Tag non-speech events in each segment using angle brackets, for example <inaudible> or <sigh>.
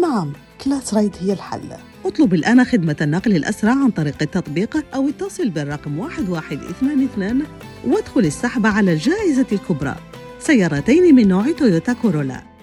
نعم كلاس رايد هي الحل. اطلب الآن خدمة النقل الأسرع عن طريق التطبيق أو اتصل بالرقم 1122 وادخل السحب على الجائزة الكبرى. سيارتين من نوع تويوتا كورولا.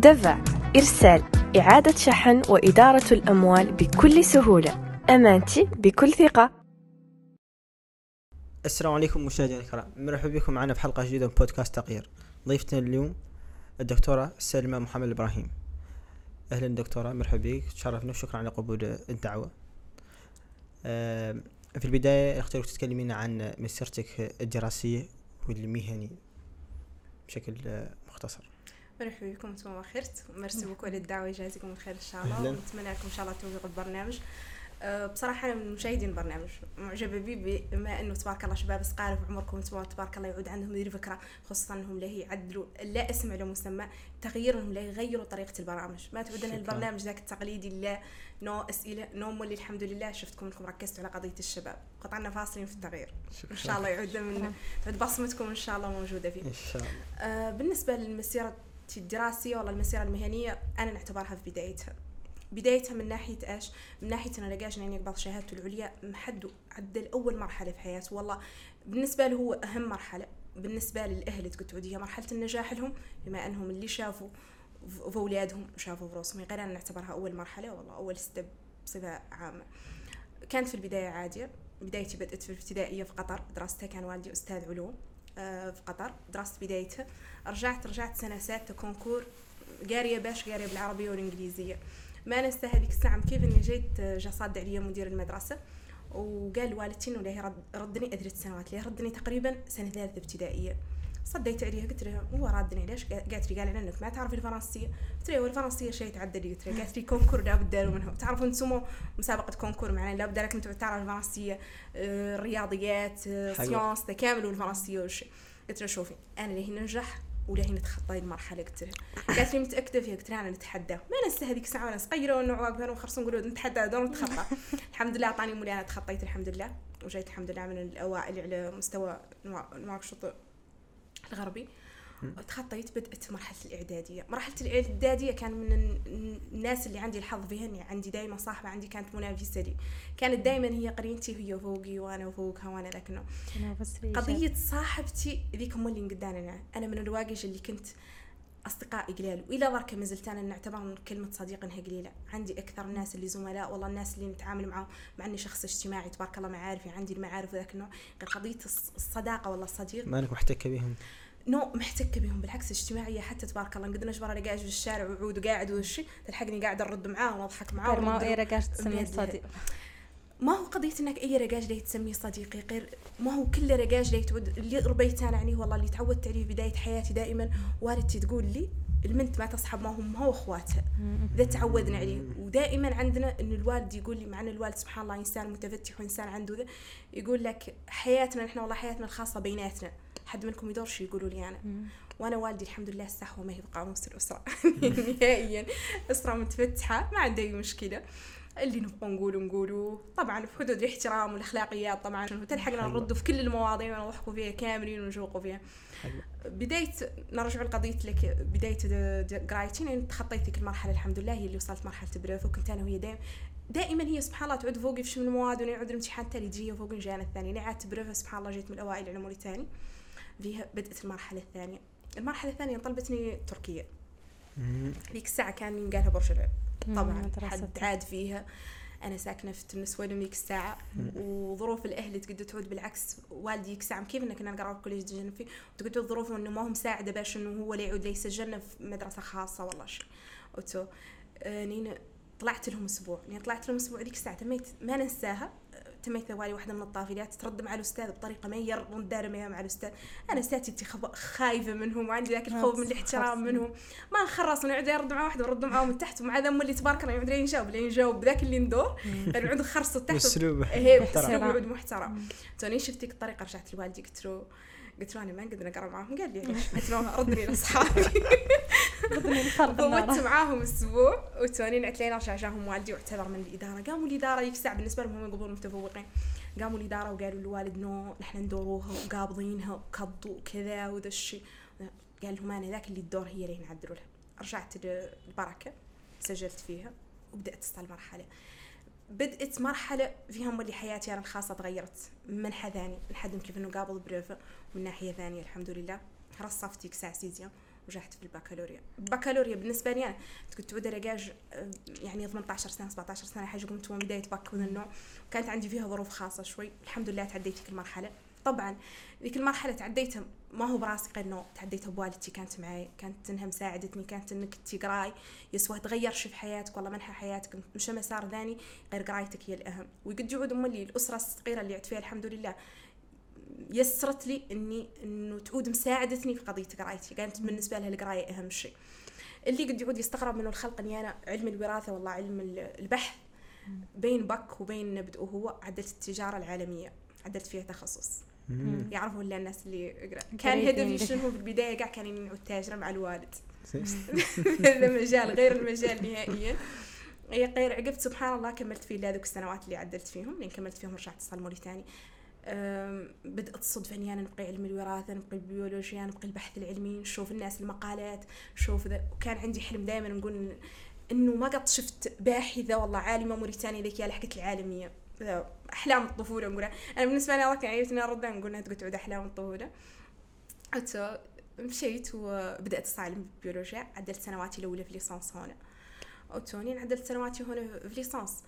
دفع إرسال إعادة شحن وإدارة الأموال بكل سهولة. أمانتي بكل ثقة. السلام عليكم مشاهدينا الكرام. مرحبا بكم معنا في حلقة جديدة من بودكاست تغيير ضيفتنا اليوم الدكتورة سلمى محمد إبراهيم. أهلا دكتورة مرحبا بك. تشرفنا وشكرا على قبول الدعوة. في البداية اخترت تتكلمين عن مسيرتك الدراسية والمهني بشكل مختصر. مرحبا بكم أنتم خيرت وميرسي بوكو على الدعوة يجازيكم الخير إن شاء الله. ونتمنى لكم إن شاء الله التوفيق البرنامج. أه، بصراحة أنا من مشاهدين البرنامج. معجبة به بما أنه تبارك الله شباب صغار في عمركم أنتم تبارك الله يعود عندهم ذي الفكرة خصوصا أنهم لا يعدلوا لا اسم على مسمى تغييرهم لا يغيروا طريقة البرامج. ما تعود لنا شكراً. البرنامج ذاك التقليدي لا نو أسئلة نو مولي الحمد لله. شفتكم أنكم ركزتوا على قضية الشباب. قطعنا فاصلين في التغيير. إن شاء الله يعود من تعود بصمتكم إن شاء الله موجودة فيه. إن شاء الله. آه، بالنسبة الدراسية ولا المسيرة المهنية أنا نعتبرها في بدايتها. بدايتها من ناحية إيش؟ من ناحية أنا لقاش يعني يقبض شهادته العليا محد عدل أول مرحلة في حياته والله بالنسبة له هو أهم مرحلة. بالنسبة للأهل تقول تعود هي مرحلة النجاح لهم بما أنهم اللي شافوا في أولادهم وشافوا في راسهم غير أنا نعتبرها أول مرحلة. والله أول ستيب بصفة عامة. كانت في البداية عادية. بدايتي بدأت في الابتدائية في قطر. دراستها كان والدي أستاذ علوم. في قطر درست بدايتها رجعت رجعت سنة سادسة concours. قارية باش قارية بالعربية والإنجليزية. ما ننسى هذيك الساعة كيف إني جيت آه، جا صاد عليا مدير المدرسة. وقال والدتي إنه ردني أدري سنوات ليه ردني تقريبا سنة ثالثة ابتدائية. صديت عليها قلت لها هو رادني ليش قالت لي قال لانك ما تعرف الفرنسية. قلت لها والفرنسيه شيء تعدى لي قلت لها قالت لي كونكور لابد داروا منها. تعرفوا أنتم مسابقة كونكور معنا لابد لك أنتم تعرف الفرنسية آه، الرياضيات آه،. سيونس كامل والفرنسيه وش قلت لها شوفي أنا لهي ننجح ولهي نتخطى المرحله قلت لها. قالت لي متأكدة فيها. قلت لها أنا نتحدى. ما ننسى هذيك الساعة وأنا صغيرة واقفة ونخرص نقول نتحدى دور نتخطى. <laughs> الحمد لله أعطاني مولي أنا تخطيت الحمد لله وجيت الحمد لله من الأوائل على مستوى نوا- نواكشوط الغربي تخطيت بدأت مرحلة الإعدادية. مرحلة الإعدادية كان من الن- الناس اللي عندي الحظ فيهن يعني عندي دايما صاحبة عندي كانت منافسة لي. كانت دايما هي قرينتي هي فوقي وأنا فوقها وأنا لكنه قضية صاحبتي ذيك هم اللي قدانا أنا. من الواقش اللي كنت أصدقائي قليل. وإلى ذاك ما زلت أنا نعتبر إن كلمة صديق إنها قليلة. عندي أكثر الناس اللي زملاء والله الناس اللي نتعامل معهم مع إني شخص اجتماعي تبارك الله معارفي عندي المعارف ذاك النوع. غير قضية الص- الصداقة والله الصديق. ما أنك محتكة بهم نو محتكة بهم بالعكس اجتماعية حتى تبارك الله. قد نجبر أنا قاعد في الشارع وعود وقاعد وشي تلحقني قاعد أرد معاه ونضحك معاه ما اي رقاش تسميه صديق. ما هو قضية إنك أي رقاش ليه تسميه صديقي غير ما هو كل رقاش ليه تعود اللي ربيت أنا يعني والله اللي تعودت عليه في بداية حياتي دائما والدتي تقول لي البنت ما تصحب ما هم هو اخواتها ذا تعودنا عليه. ودائما عندنا إن الوالد يقول لي مع إن الوالد سبحان الله إنسان متفتح وإنسان عنده ذا يقول لك حياتنا نحن والله حياتنا الخاصة بيناتنا. حد منكم يدورش يقولوا لي أنا. وأنا والدي الحمد لله السحوه ما هي بقاموس الأسرة. <laughs> نهائيا. أسرة متفتحة ما عندها أي مشكلة. اللي نبغى نقوله نقوله. طبعا في حدود الاحترام والأخلاقيات طبعا. تلحقنا حلو. نرد في كل المواضيع ونضحكوا فيها كاملين ونجوقوا فيها. حلو. بداية نرجع لك. د- قرايتي يعني تخطيت ذيك المرحلة الحمد لله هي اللي وصلت مرحلة بريف وكنت أنا وهي دائما دائما هي سبحان الله تعود فوقي في شمل المواد ونعود الامتحان التالي تجي فوقي نجانا الثاني. عادت بريف سبحان الله جيت من الأوائل على مولي فيها بدأت المرحلة الثانية. المرحلة الثانية طلبتني تركيا. ذيك الساعة كان قالها برج مم، طبعا حد عاد فيها. أنا ساكنة في النسوان ذيك الساعة؟ وظروف الأهل تقدر تعود بالعكس. والدي يكسعم كيف إنك أنا نقرأ فيه وتقدر تعود ظروفه إنه ما هو مساعدة باش إنه هو اللي يعود لي يسجلنا في مدرسة خاصة والله شيء. وتو آه، نين طلعت لهم أسبوع. يعني طلعت لهم أسبوع ذيك الساعة تميت. ما ننساها. تميت ثواني واحدة من الطافلات ترد مع الأستاذ بطريقة ما يرد دارمه مع الأستاذ. أنا اساتذتي خايفة منهم وعندي ذاك الخوف من الاحترام منهم. ما نخرص ونقعد يرد مع واحد ورد معاه من تحت ومع ذم اللي تبارك الله يقعد ينجاوب لين يجاوب ذاك اللي ندور. غير يقعد خرصوا تحت محترم. بأسلوب يعود محترم. توني شفت الطريقة رجعت لوالدي قلت له قلت له أنا ما نقدر اقرا معاهم. قال لي ليش؟ قلت له ردني لأصحابي. <laughs> فوتت معاهم أسبوع وتوني نعت لين جاهم والدي واعتذر من الإدارة. قاموا الإدارة الساعة بالنسبة لهم هم يقبلون متفوقين. قاموا الإدارة وقالوا للوالد نو نحن ندوروها وقابضينها وكضوا وكذا وذا الشيء قال لهم أنا ذاك اللي الدور هي اللي نعدلوا لها. رجعت البركة سجلت فيها وبدأت تصل مرحلة. بدأت مرحلة فيها مولي حياتي أنا الخاصة تغيرت من منحى ثاني نحدم كيف إنه قابل بريفة ومن ناحية ثانية الحمد لله. رصفت ديك ساعة سيزيا ونجحت في البكالوريا. البكالوريا بالنسبة لي أنا كنت تعود رجاج آه، يعني 18 سنة 17 سنة حاجة قمت من بداية بك من النوع. كانت عندي فيها ظروف خاصة شوي. الحمد لله تعديت ذيك المرحلة. طبعا ذيك المرحلة تعديتها ما هو براسي غير انه تعديتها بوالدتي كانت معي كانت انها مساعدتني كانت إنك تقراي. يسوى تغير شي في حياتك والله منحى حياتك. مش مسار ثاني غير قرايتك هي الأهم. وقد يعود ام لي الأسرة الصغيرة اللي عدت فيها الحمد لله. يسرت لي إني إنه تعود مساعدتني في قضية قرايتي. كانت بالنسبة لها القراية أهم شيء. اللي قد يعود يستغرب منه الخلق إني أنا علم الوراثة والله علم ال- البحث بين بك وبين نبدأ وهو عدلت التجارة العالمية عدلت فيها تخصص. يعرفوا ولا الناس اللي يقرأ. كان هدفي. شنو في البداية؟ قاع كان إني نعود تاجره مع الوالد. هذا <laughs> مجال غير المجال نهائيا. هي غير عقبت سبحان الله كملت فيه هذوك السنوات اللي عدلت فيهم لين كملت فيهم رجعت اتصال موريتاني. بدأت الصدفة إني أنا نبقي علم الوراثة نبقي البيولوجيا نبقي البحث العلمي نشوف الناس المقالات نشوف ذا وكان عندي حلم دائما نقول إنه ما قد شفت باحثة والله عالمة موريتانية ذيك لحقت العالمية. ذا أحلام الطفولة نقولها. أنا بالنسبة لي الله كان عيبتني نقول إنها تقعد أحلام الطفولة. حتى مشيت وبدأت أتعلم بالبيولوجيا عدلت سنواتي الأولى في ليسانس هنا. وتوني عدلت سنواتي هنا في ليسانس.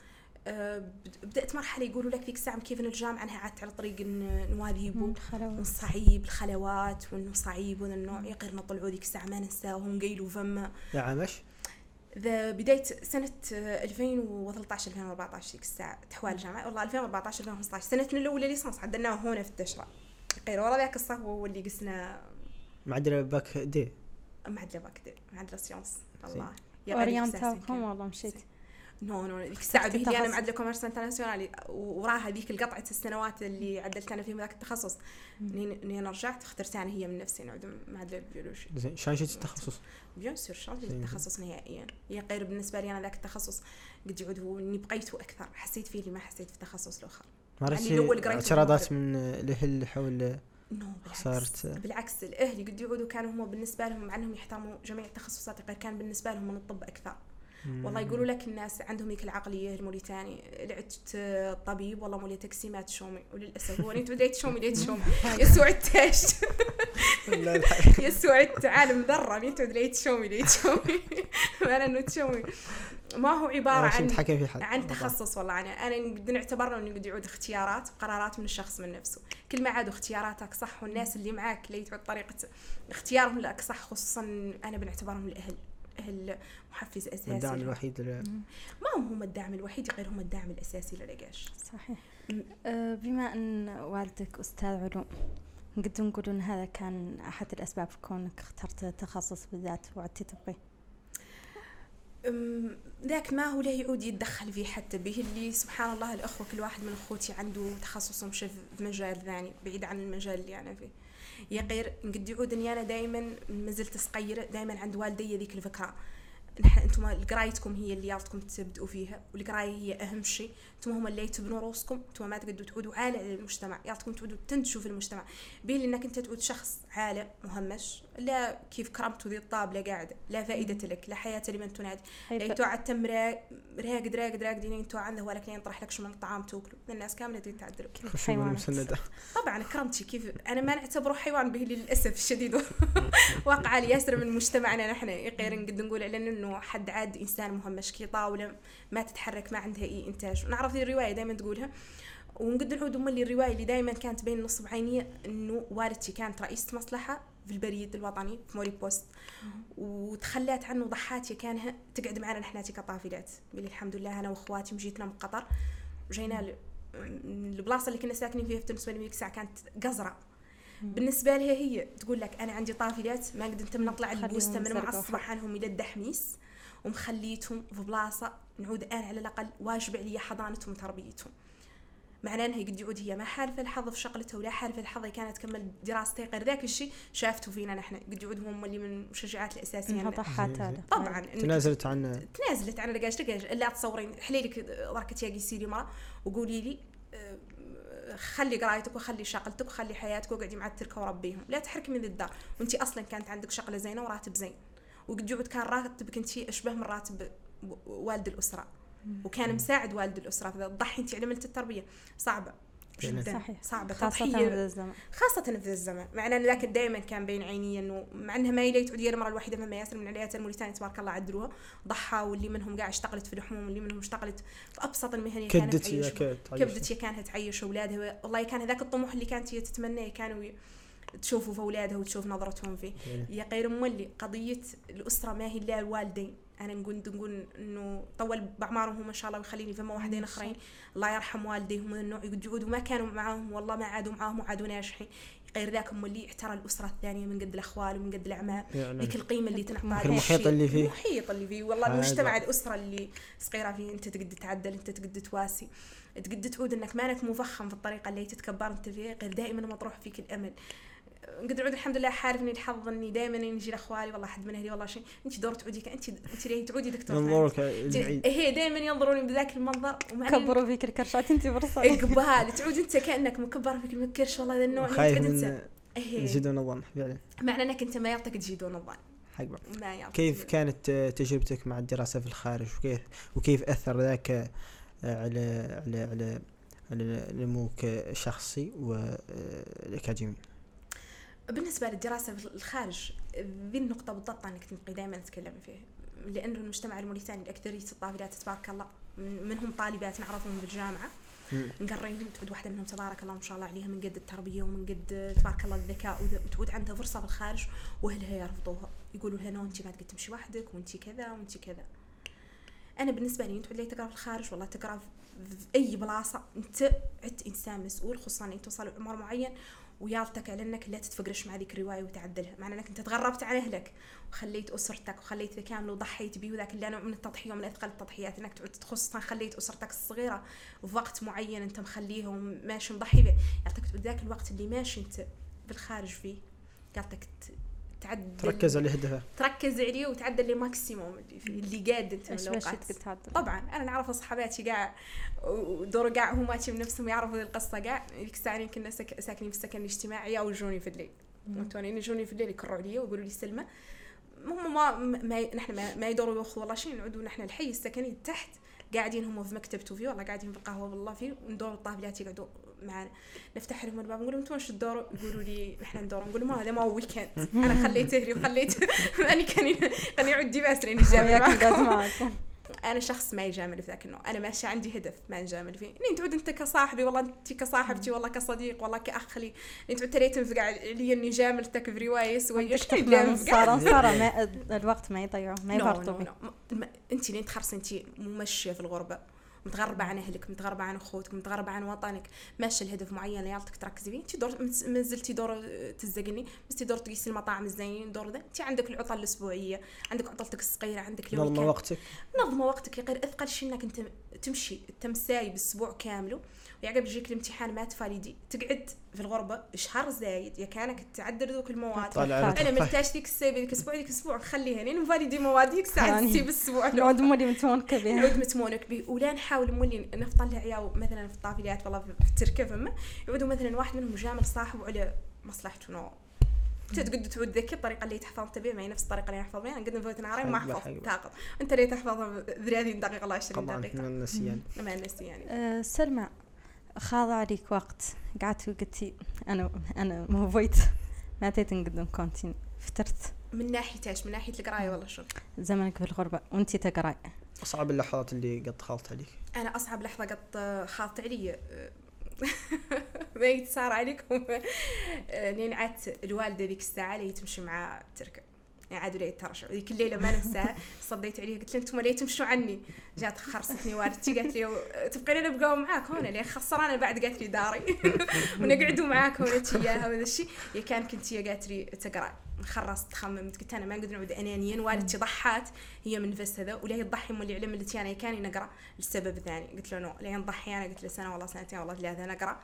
أه، بد- بدأت مرحلة يقولوا لك ذيك الساعة كيف إن الجامعة أنها عادت على طريق إن نواذيبو صعيب الخلوات وإنه صعيب وذا النوع يقرنا طلعوا ذيك الساعة ما ننساهم قيلوا فما يا عمش. ذا بداية سنة آه، 2013 2014 ذيك الساعة تحوال الجامعة. والله 2014 2015 سنتنا الأولى ليسانس عدلناها هنا في التشرى غير ورا ذاك الصف هو اللي قسنا. معدل باك دي. معدلة باك معدلة سيونس زين. الله يا غالي إحساسي اورينتالكم. والله مشيت. نو نو ديك الساعة به اللي أنا التخصص. معدلة كوميرس انترناسيونالي وراها ذيك القطعة السنوات اللي عدلت أنا فيهم ذاك التخصص. إني أنا رجعت اخترت أنا هي من نفسي نعود معدلة البيولوجي زين شلون جيت التخصص؟ بيان سور شانجي زين. التخصص نهائيا؟ هي غير بالنسبة لي أنا ذاك التخصص قد يعود هو إني بقيته أكثر حسيت فيه اللي ما حسيت في التخصص الآخر. مارستي قريت اعتراضات من الأهل حول نو بالعكس. بالعكس الأهل قد يعودوا كانوا هم بالنسبة لهم مع أنهم يحترموا جميع التخصصات غير كان بالنسبة لهم من الطب أكثر. والله يقولوا لك الناس عندهم هيك العقلية الموريتاني لعبت طبيب والله مولي تقسيمات شومي وللأسف هو أنت بديت شومي ليت شومي <laughs> يسوع الحق. <laughs> يسوع عالم ذرة أنت ليت شومي ليت شومي أنا <laughs> إنه تشومي. ما هو عبارة عن في حد. عن تخصص والله. أنا أنا نعتبر إنه قد يعود اختيارات وقرارات من الشخص من نفسه. كل ما عادوا اختياراتك صح والناس اللي معاك اللي تعود طريقة اختيارهم لك صح خصوصا أنا بنعتبرهم الأهل. أهل محفز أساسي الدعم. الوحيد ل- ما هم هم الدعم الوحيد غير هم الدعم الأساسي للعقاش صحيح. أه، بما أن والدك أستاذ علوم نقدر نقول ان هذا كان أحد الأسباب في كونك اخترت تخصص بالذات وعدتي أم، ذاك ما هو له يعود يتدخل فيه حتى به اللي سبحان الله الأخوة كل واحد من أخوتي عنده تخصص في مجال ثاني بعيد عن المجال اللي أنا فيه. يا غير قد يعود أنا دائما ما زلت صغيرة دائما عند والدي ذيك الفكرة. نحن أنتم قرايتكم هي اللي يارتكم تبدؤوا فيها والقراية هي أهم شيء. أنتم هم اللي تبنوا روسكم أنتم ما تقدروا تعودوا عالة على المجتمع. يارتكم تعودوا تنتجوا في المجتمع. بين إنك أنت تعود شخص عالة مهمش لا كيف كرمتوا ذي الطابلة قاعدة لا فائدة لك لا حياة لمن تنادي. لا تو عاد تم را- راقد راقد راقدين انتو عنده ولك لين يطرح لك شو من طعام تاكلوا. الناس كاملة تريد تعدلوا. طبعا كرمتي كيف؟ أنا ما نعتبره حيوان به للأسف الشديد. <laughs> واقع ياسر من مجتمعنا نحن غير نقدر نقول على إنه حد عاد إنسان مهمش كي طاوله ما تتحرك ما عندها أي إنتاج. ونعرف ذي الرواية دائما تقولها. ونقد نعود ام اللي الروايه اللي دائما كانت بين نصب عيني إنه والدتي كانت رئيسة مصلحة في البريد الوطني في موري بوست. وتخلات عنه ضحاتي كانها تقعد معنا نحناتي كطافلات. قال الحمد لله أنا وأخواتي مجيتنا من قطر. وجينا البلاصة اللي كنا ساكنين فيها في تونس ساعة كانت قزرة. بالنسبة لها هي تقول لك أنا عندي طافلات ما قدرت نطلع خليهم البوستة من يزرقوا مع الصباح عنهم إلى الدحميس ومخليتهم في بلاصة نعود أنا على الأقل واجب علي حضانتهم وتربيتهم. معناه إنها قد يعود هي ما حالفه الحظ في شغلته ولا حالفه الحظ هي كانت تكمل دراستها غير ذاك الشيء شافته فينا نحن. قد يعود هم اللي من المشجعات الأساسية هذا طبعا. تنازلت عن تنازلت عن لقاش لا تصورين. حليلك ضركت يا قيسيلي مرة وقولي لي خلي قرايتك وخلي شغلتك وخلي حياتك وقعدي مع التركة وربيهم. لا تحركي من الدار. وانت أصلا كانت عندك شغله زينة وراتب زين. وقد كان راتبك انت أشبه من راتب والد الأسرة. وكان مساعد والد الأسرة. فاذا تضحي انت على التربية. صعبة. جدا. صحيح. صعبه خاصة في تضحيه هذا الزمن. خاصة في ذا الزمن. مع إن ذاك دائما كان بين عيني إنه مع إنها ما يلي تعودي المرة الوحيدة مما ياسر من عليات الموريتانيا تبارك الله عدلوها ضحى واللي منهم قاعد اشتغلت في الحموم واللي منهم اشتغلت في أبسط المهن كانت كدت يا تعيش. كدت كبدت هي كانت تعيش أولادها. والله كان هذاك الطموح اللي كانت هي تتمناه كانوا تشوفوا في أولادها وتشوف نظرتهم فيه. هي غير مولي قضية الأسرة ما هي إلا الوالدين. أنا نقول نقول إنه طول بعمارهم ما شاء الله ويخليني فما واحدين آخرين. الله. يرحم والديهم من النوع يقعدوا يعودوا ما كانوا معاهم والله ما عادوا معاهم وعادوا ناجحين غير ذاك مولي احترى الأسرة الثانية من قد الأخوال ومن قد الأعمام ذيك القيمة اللي تنعطى المحيط. اللي فيه. المحيط اللي فيه. والله. المجتمع الأسرة اللي صغيرة فيه أنت تقد تعدل أنت تقد تواسي. تقد تعود إنك مانك مفخم في الطريقة اللي تتكبر أنت فيها. غير دائما مطروح فيك الأمل. قد نعود الحمد لله حارفني الحظ إني دائما نجي لأخوالي والله حد من أهلي والله شيء انت دور تعودي ك- انت انت ليه تعودي دكتور ثاني. البعيد. هي دائما ينظروني بذاك المنظر كبروا فيك الكرشات انت برصة. اقبال تعود أنت كأنك مكبر فيك المكرش والله ذا النوع اللي خايف من أنت. إيه. يزيدون الظن فعلا. معنى إنك أنت ما يعطيك تجي دون الظن. حق. ما كيف كانت تجربتك مع الدراسة في الخارج؟ وكيف وكيف أثر ذاك على على على على نموك الشخصي والأكاديمي؟ بالنسبة للدراسة في الخارج ذي النقطة بالضبط أنا كنت دائما اتكلم فيها؟ لأنه المجتمع الموريتاني الاكثريه الطافلات تبارك الله. من- منهم طالبات نعرفهم بالجامعة. مم. نقريهم تعود واحدة منهم تبارك الله ما شاء الله عليها من قد التربية ومن قد تبارك الله الذكاء وتعود عندها فرصة في الخارج وأهلها يرفضوها. يقولوا لها نو أنت ما تقدر تمشي وحدك وأنت كذا وأنت كذا. أنا بالنسبة لي أنت اللي تقرأ في الخارج؟ والله تقرأ في في أي بلاصة. أنت عدت إنسان مسؤول خصوصا أنت توصل لعمر معين ويالتك على انك لا تتفقرش مع ذيك الرواية وتعدلها. مع إنك أنت تغربت عن أهلك وخليت أسرتك وخليت كامل وضحيت بيه وذاك اللي نوع من التضحية ومن أثقل التضحيات إنك تعود خصوصا خليت أسرتك الصغيرة في وقت معين أنت مخليهم ماشي مضحي به. يعطيك ذاك الوقت اللي ماشي أنت بالخارج فيه ت- تعدل. تركز على هدفه تركز عليه وتعدل لي ماكسيموم اللي قاد انت من تعدل طبعا أنا نعرف أصحاباتي قاع ودور قاع هم ماشي بنفسهم يعرفوا القصة قاع. ذيك الساعة كنا سك... ساكنين في السكن الاجتماعي أو يجوني في الليل. متونين يجوني في الليل يكروا علي ويقولوا لي سلمى. هم ما, ما نحن ما, ما يدوروا ياخذوا والله شيء نعودوا نحن الحي السكني تحت قاعدين هم في مكتبته فيه والله قاعدين في القهوة والله فيه وندور الطابلات يقعدوا معنا نفتح لهم الباب نقول لهم أنتم وش تدوروا؟ يقولوا لي نحن ندور نقول لهم هذا ما هو ويكند <laughs> أنا خليت أهلي وخليت ماني <laughs> كان كان يعود بس لاني <laughs> أنا شخص ما يجامل في ذاك النوع. أنا ماشي عندي هدف ما نجامل فيه. انت تعود أنت كصاحبي والله أنت كصاحبتي والله كصديق والله كاخ لي انت تعود ترى تنفق علي إني جاملتك في روايه سويه إيش صار صار الوقت ما يضيعه ما يفرطوا أنت لين تخرص أنت ممشية في الغربة. متغربة عن أهلك متغربة عن أخوتك متغربة عن وطنك. ماشية لهدف معين يالتك تركزي فيه. انت دور ما زلتي دور تزقني بس دور تقيسي المطاعم الزينين دور ذا. انت عندك العطل الأسبوعية عندك عطلتك الصغيرة عندك نظم. وقتك. نظم وقتك غير أثقل شيء إنك أنت تمشي التمساي بالأسبوع كامله ويعقب يجيك الامتحان ما تفاليدي تقعد في الغربة شهر زايد يا كانك تعدل ذوك المواد. أنا. ملتاش ديك السنة ذيك الأسبوع ذيك الأسبوع نخليها لين نفاليدي مواد ديك الساعة يعني تسيب الأسبوع. نعود مولي متونكة بها. نعود متمونك به ولا نحاول مولي نفطن عيال مثلا في الطافلات والله في التركه فما يعودوا مثلا واحد منهم جامل صاحبه على مصلحته نوع. انت تقدر تعود ذكي الطريقة اللي تحفظ انت بها ما هي نفس الطريقة اللي نحفظ بها أنا قد نفوت نهارين ما حقبة. تاقط أنت اللي تحفظها 30 دقيقة ولا 20 طبعا دقيقة. من النسيان ما <laughs> نسي يعني أه، سلمى خاض عليك وقت. قعدت وقلتي أنا أنا موفيت ما تيت نقدم كونتين. فترت. من ناحية إيش؟ من ناحية القراية ولا شنو زمنك في الغربة. وانتي تقرأي. أصعب اللحظات اللي قد دخلت عليك. أنا أصعب لحظة قد خاضت علي <laughs> ما صار عليكم. <laughs> لين عادت الوالدة ذيك الساعة اللي تمشي مع تركة. يعني عاد ولا ترشع ذيك الليلة ما ننساها. <laughs> صديت عليها. قلت لها أنتم ليه تمشوا عني؟ جات خرصتني والدتي. قالت لي تبقين أنا بقاوم معاك هون ليه؟ خسرانة بعد. قالت لي داري. ونقعدوا معاك هون إياها وهذا الشيء. يا كان كنت هي قالت لي تقرأ. خرصت خممت قلت أنا ما نقدر نعود انانيا والدتي ضحات هي من نفس هذا ولا تضحي من اللي علم اللي أنا كان نقرا السبب الثاني قلت له non لين تضحي أنا قلت له سنة والله سنتين والله ثلاثة نقرأ.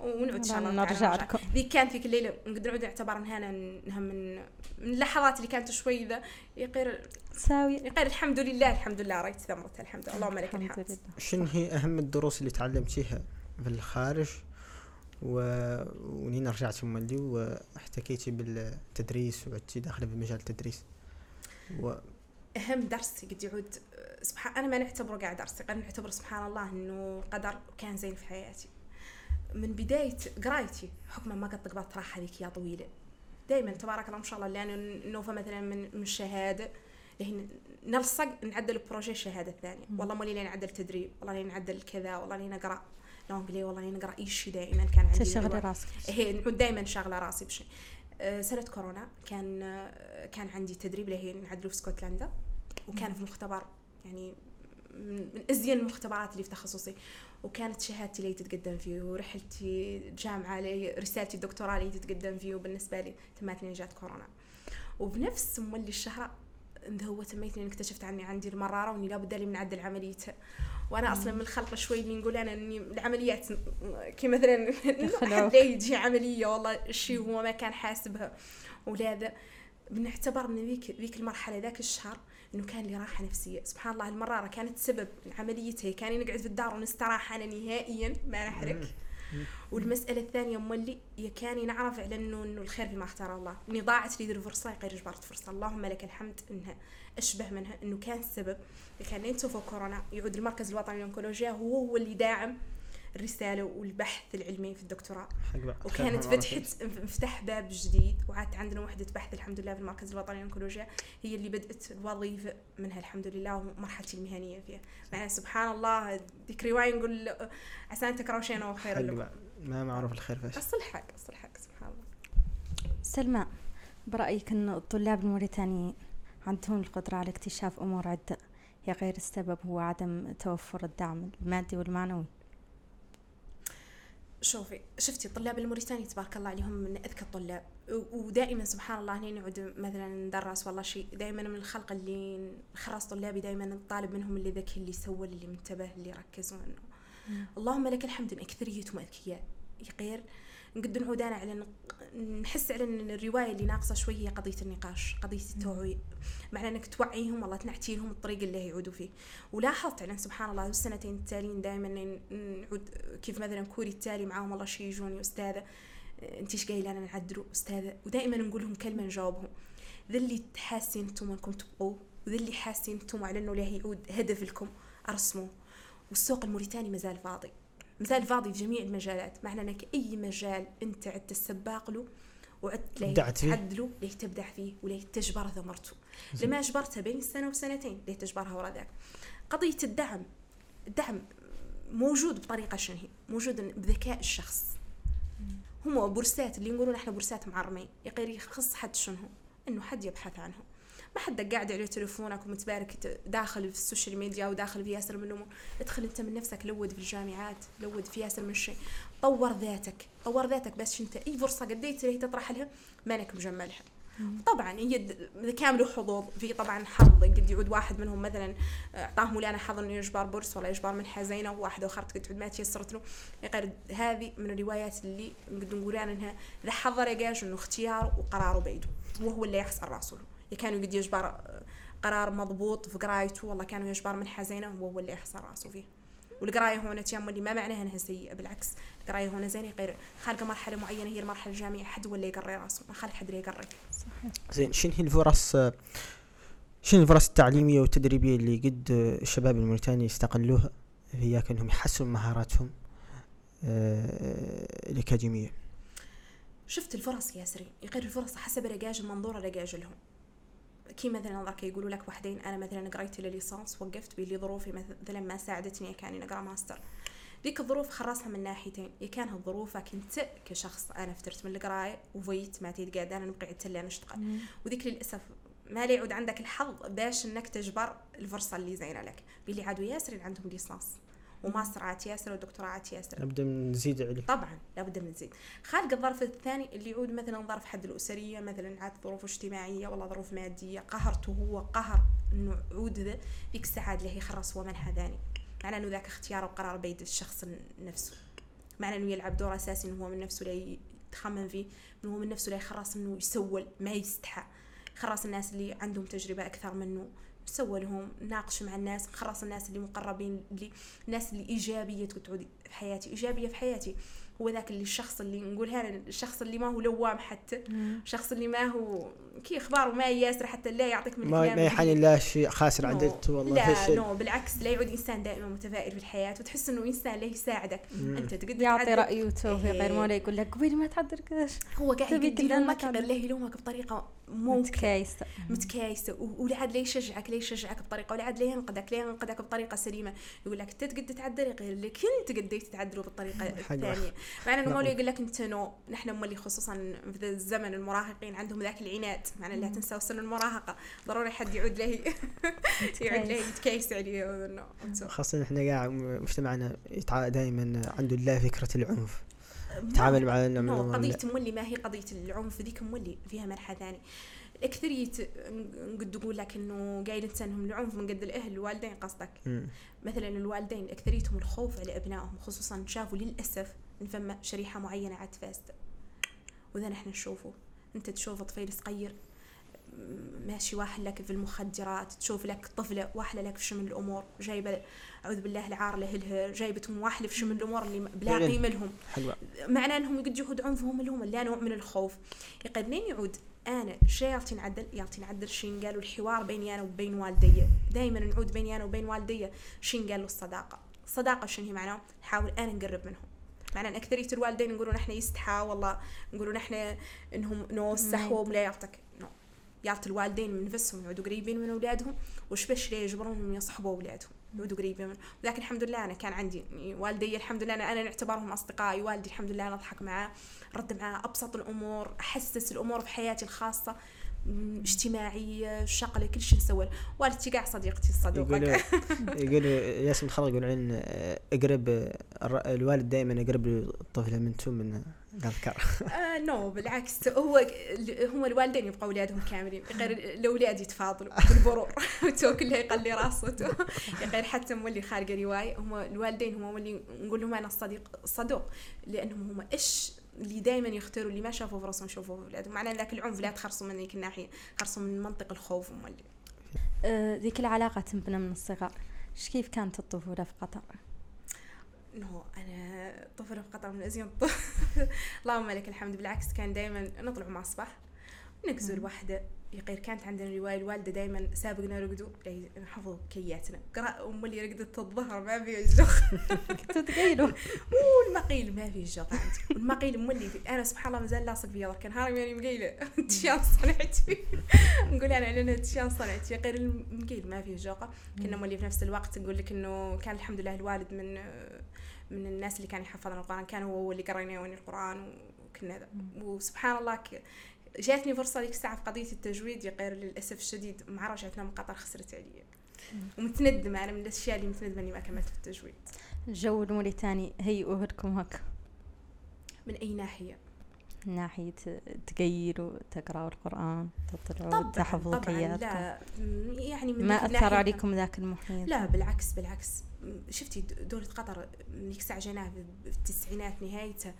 ونعود إن شاء الله نرجع لكم. ذيك كانت ذيك الليلة نقدر نعود نعتبر انها انها من من اللحظات اللي كانت شوي ذا يقير تساوي يقير الحمد لله الحمد لله رأيت ثمرتها الحمد لله. اللهم لك الحمد شنو هي أهم الدروس اللي تعلمتيها في الخارج؟ ونين رجعتي مولي واحتكيتي بالتدريس وعدتي داخلة بمجال التدريس. و... أهم درس قد يعود سبحان أنا ما نعتبره قاعد درس نعتبره سبحان الله إنه قدر كان زين في حياتي. من بداية قرايتي حكما ما قد قبلت راحه ذيك يا طويلة. دائما تبارك الله ما شاء الله لأن نوفا مثلا من من الشهادة لهن نلصق نعدل projet الشهاده الثانية والله مولي لين نعدل تدريب والله لين نعدل كذا والله لين نقرأ. لهم بلي والله لين نقرأ اي شيء دائما كان عندي تشغلي. راسك. هي نعود دائما شاغلة راسي بشيء آه، سنة كورونا كان آه، كان عندي تدريب اللي هي نعدله في اسكتلندا وكان في مختبر يعني من أزين المختبرات اللي في تخصصي. وكانت شهادتي اللي تتقدم فيه ورحلتي الجامعة اللي رسالتي الدكتوراه اللي تتقدم فيه وبالنسبة لي تمت لين جات كورونا. وبنفس مولي الشهر إذا هو تميت لين اكتشفت عني عندي المرارة وإني لابد لي من عدل عمليتها وأنا أصلا من الخلق شوي اللي نقول أنا إني العمليات كي مثلا. <laughs> حد يجي عملية والله الشيء هو ما كان حاسبها ولا ذا بنعتبر ان ذيك ذيك المرحلة ذاك الشهر إنه كان لي راحة نفسية. سبحان الله المرارة كانت سبب عمليتها كان نقعد في الدار ونستراح أنا نهائيا ما نحرك والمسألة الثانية مولي يا كاني نعرف على انه إنه الخير فيما اختار الله، إني ضاعت لي الفرصة غير جبرت فرصة، اللهم لك الحمد انها أشبه منها إنه كان السبب كان لين توفى كورونا يعود المركز الوطني للأونكولوجيا هو هو اللي داعم الرسالة والبحث العلمي في الدكتوراه. حق بقى. وكانت فتحت انفتح باب جديد وعادت عندنا وحدة بحث الحمد لله في المركز الوطني للأونكولوجيا هي اللي بدأت الوظيفة منها الحمد لله ومرحلتي المهنية فيها. مع سبحان الله ذيك رواية نقول عسى أن تكرهوا شيئا وهو خير حق لكم. ما معروف الخير فاش أصل حق أصل حق سبحان الله. سلمى برأيك أن الطلاب الموريتانيين عندهم القدرة على اكتشاف أمور عدة يا غير السبب هو عدم توفر الدعم المادي والمعنوي؟ شوفي شفتي الطلاب الموريتاني تبارك الله عليهم من أذكى الطلاب. ودائما سبحان الله هنا نعود مثلا ندرس والله شيء دائما من الخلق اللي خرس طلابي دائما نطالب منهم اللي ذكي اللي سوى اللي منتبه اللي ركز. وانه اللهم لك الحمد ان اكثريتهم أذكياء. غير نقد نعود أنا على نحس على إن الرواية اللي ناقصة شوي هي قضية النقاش قضية التوعية. معنى إنك توعيهم والله تنعتي لهم الطريق اللي هيعودوا فيه. ولاحظت على سبحان الله السنتين التاليين دائما نعود كيف مثلا كوري التالي معاهم والله شي يجوني أستاذة انت إيش قايلة أنا نعدلوا أستاذة. ودائما نقول لهم كلمة نجاوبهم. ذا اللي تحاسين أنتم إنكم تبقوا وذا اللي حاسين أنتم على إنه له يعود هدف لكم أرسموه. والسوق الموريتاني مازال فاضي. مازال فاضي في جميع المجالات. معنى انك أي مجال أنت عدت السباق له وعدت فيه. تعدله ليه تبدع فيه وليه تجبر ثمرته لما اجبرتها بين السنة وسنتين ليه تجبرها ورا ذاك. قضية الدعم الدعم موجود بطريقة شنو هي؟ موجود بذكاء الشخص. هم بورسات اللي يقولون إحنا بورسات معرمين. يقير يخص حد شنو هو؟ إنه حد يبحث عنهم ما حدك قاعد على تليفونك ومتبارك داخل في ال social media وداخل في ياسر من الأمور ادخل أنت من نفسك لود في الجامعات لود في ياسر من الشيء طور ذاتك طور ذاتك بس انت أي فرصة قديت اللي تطرح لها مانك مجملها. طبعا هي كامل حظوظ. في طبعا حظ قد يعود واحد منهم مثلا اعطاه مولانا حظ إنه يجبر bourse ولا يجبر منحة زينة وواحد آخر قد تعود ما تيسرت له غير هذه من الروايات اللي نقدر نقول انها ذا حضر يقاش إنه اختياره وقراره بيده وهو اللي يحصل رأسه. كانوا قد يجبر قرار مضبوط في قرايته والله كانوا يجبر منحه زينه وهو اللي يحصل راسه فيه. والقراية هنا تيام اللي ما معناها إنها سيئة بالعكس القراية هنا زينة غير خالقه مرحلة معينة هي المرحلة الجامعية حد ولا يقري راسه ما خالق حد اللي يقري. زين شنو هي الفرص شنو الفرص التعليمية والتدريبية اللي قد الشباب الموريتاني يستغلوها هي انهم يحسنوا مهاراتهم آه، الأكاديمية. شفت الفرص ياسري غير الفرص حسب رقاج المنظور رقاج لهم. كي مثلا نظرك يقولوا لك وحدين أنا مثلا قريت لليسانس وقفت بلي ظروفي مثلا ما ساعدتني كاني نقرا ماستر. ذيك الظروف خرصها من ناحيتين. يا كان ظروفك انت كشخص أنا فترت من القراية وفيت ما تيت قاعدة أنا نبقى اللي نشتغل وذيك للأسف ما لي يعود عندك الحظ باش إنك تجبر الفرصة اللي زينة لك. باللي عادوا ياسر عندهم ليسانس. وماسترات ياسر ودكتورات ياسر. لابد من نزيد عليه طبعا لابد من نزيد خالق الظرف الثاني اللي يعود مثلا ظرف حد الأسرية مثلا عاد ظروف اجتماعية ولا ظروف مادية قهرته هو قهر إنه عود ذا ذيك الساعة اللي هي خرص ومنها ثاني. معنى إنه ذاك اختيار وقرار بيد الشخص نفسه. معنى إنه يلعب دور أساسي إنه هو من نفسه لا يتخمم فيه إنه هو من نفسه لا يخرص إنه يسول ما يستحى. خرص الناس اللي عندهم تجربة أكثر منه. سوى لهم ناقش مع الناس خلاص الناس اللي مقربين اللي الناس اللي إيجابية تعود في حياتي إيجابية في حياتي. هو ذاك اللي الشخص اللي نقول هذا الشخص اللي ما هو لوام حتى الشخص اللي ما هو كي اخباره ما ياسر حتى لا يعطيك من ما, ما يحني لا شيء خاسر عدلت والله لا نو بالعكس لا يعود إنسان دائما متفائل في الحياة وتحس إنه إنسان له يساعدك. مم. أنت تقدر يعطي رأيه وتوفيق غير ما يقول لك قبل ما تحضر كذاش هو قاعد يلومك غير له يلومك بطريقة متكايسة. متكايسة. ولعد لا يشجعك؟ لا يشجعك بطريقة؟ ولعد لا ينقدك؟ لا ينقدك بطريقة سليمة؟ يقول لك انت تقدر تعدل غير اللي كنت قديت تعدله بالطريقة الثانية. مع إنه مولي يقول لك أنت نو. نحن مولي خصوصا في الزمن المراهقين عندهم ذاك العناد. معنى لا تنسى سن المراهقة. ضروري حد يعود له يعود له يتكيس عليه. خاصة إحنا قاعد مجتمعنا دائما عنده لا فكرة العنف. يتعامل مع نعم، قضية مولي ما هي قضية العنف ذيك مولي فيها مرحلة ثانية. الأكثرية نقد نقول لك إنه قايل إنسانهم العنف من قد الأهل الوالدين قصدك. مثلا الوالدين أكثريتهم الخوف على أبنائهم خصوصا شافوا للأسف إن فما شريحة معينة عاد فاسدة. وذا نحن نشوفه. أنت تشوف طفل صغير ماشي واحد لك في المخدرات تشوف لك طفلة واحدة لك في شمل الأمور جايبة أعوذ بالله العار لهلها جايبتهم واحدة في شمل الأمور اللي بلا قيمة لهم. حلوة. معناه أنهم يقد يهود عنفهم لهم لا نوع من الخوف. يقدرين يعود أنا شي يعطي نعدل يعطي نعدل شين قالوا الحوار بيني أنا وبين والدي. دائما نعود بيني أنا وبين والدي شين قالوا الصداقة. الصداقة شنو هي معناه؟ نحاول أنا نقرب منهم. معناه ان أكثرية الوالدين يقولون إحنا يستحى والله يقولون إحنا إنهم نو السحوه ولا يعطك. نو يعطي الوالدين من نفسهم يعودوا قريبين من أولادهم وش باش يجبرونهم يصحبوا أولادهم يعودوا قريبين من لكن الحمد لله أنا كان عندي والدي الحمد لله أنا, أنا نعتبرهم أصدقائي والدي الحمد لله أنا أضحك معاه رد معاه أبسط الأمور أحسس الأمور في حياتي الخاصة اجتماعية شغلة كل شيء نسوي. والدتي قاع صديقتي الصدوقه يقول <laughs> يقول ياسم الخلق يقول عن أقرب الوالد دائما أقرب الطفل منتم من الاذكار <laughs> آه نو بالعكس هو هم الوالدين يبقوا أولادهم كاملين غير الأولاد يتفاضلوا بالبرور. <laughs> تو كلها يقلي راسه غير حتى مولي خارقه رواية. هم الوالدين هم اللي نقول لهم أنا الصديق الصدوق لأنهم هم إيش اللي دائما يختاروا اللي ما شافوا فرصهم يشوفوا في أولادهم. معناه ذاك العنف لا تخرصوا من ذيك الناحية خرصوا من منطق الخوف ومولي. آه ذيك العلاقة تنبنى من الصغر. إيش كيف كانت الطفولة في قطر؟ non أنا طفله في قطر من ازين <laughs> اللهم لك الحمد. بالعكس كان دائما نطلع مع الصباح نقزل وحده غير كانت عندنا رواية الوالدة دايما سابقنا رقدوا نحفظوا كياتنا. قرأ أم اللي رقدت الظهر ما في الجخ كنتوا <laughs> تقيلوا والمقيل ما في الجخ عندي والمقيل أم اللي أنا سبحان الله مازال لاصق فيها كان هارم يعني مقيلة. <laughs> تشان صنعتي. نقول أنا لأن تشان صنعتي. غير المقيل ما في الجوقة كنا مولي في نفس الوقت نقول لك إنه كان الحمد لله الوالد من من الناس اللي كان يحفظنا القرآن. كان هو اللي قرينا القرآن وكنا وسبحان الله جاتني فرصة ذيك الساعة في قضية التجويد غير للأسف الشديد مع رجعتنا من قطر خسرت عليا. ومتندمة أنا من الأشياء اللي متندمة إني ما كملت في التجويد. الجو الموريتاني هيئوه لكم هك من أي ناحية؟ من ناحية تقيلوا تقرأوا القرآن تطلعوا تحفظوا كياتكم لا يعني من ما أثر عليكم ذاك المحيط؟ لا بالعكس بالعكس. شفتي دولة قطر ذيك الساعة جيناها في التسعينات نهايتها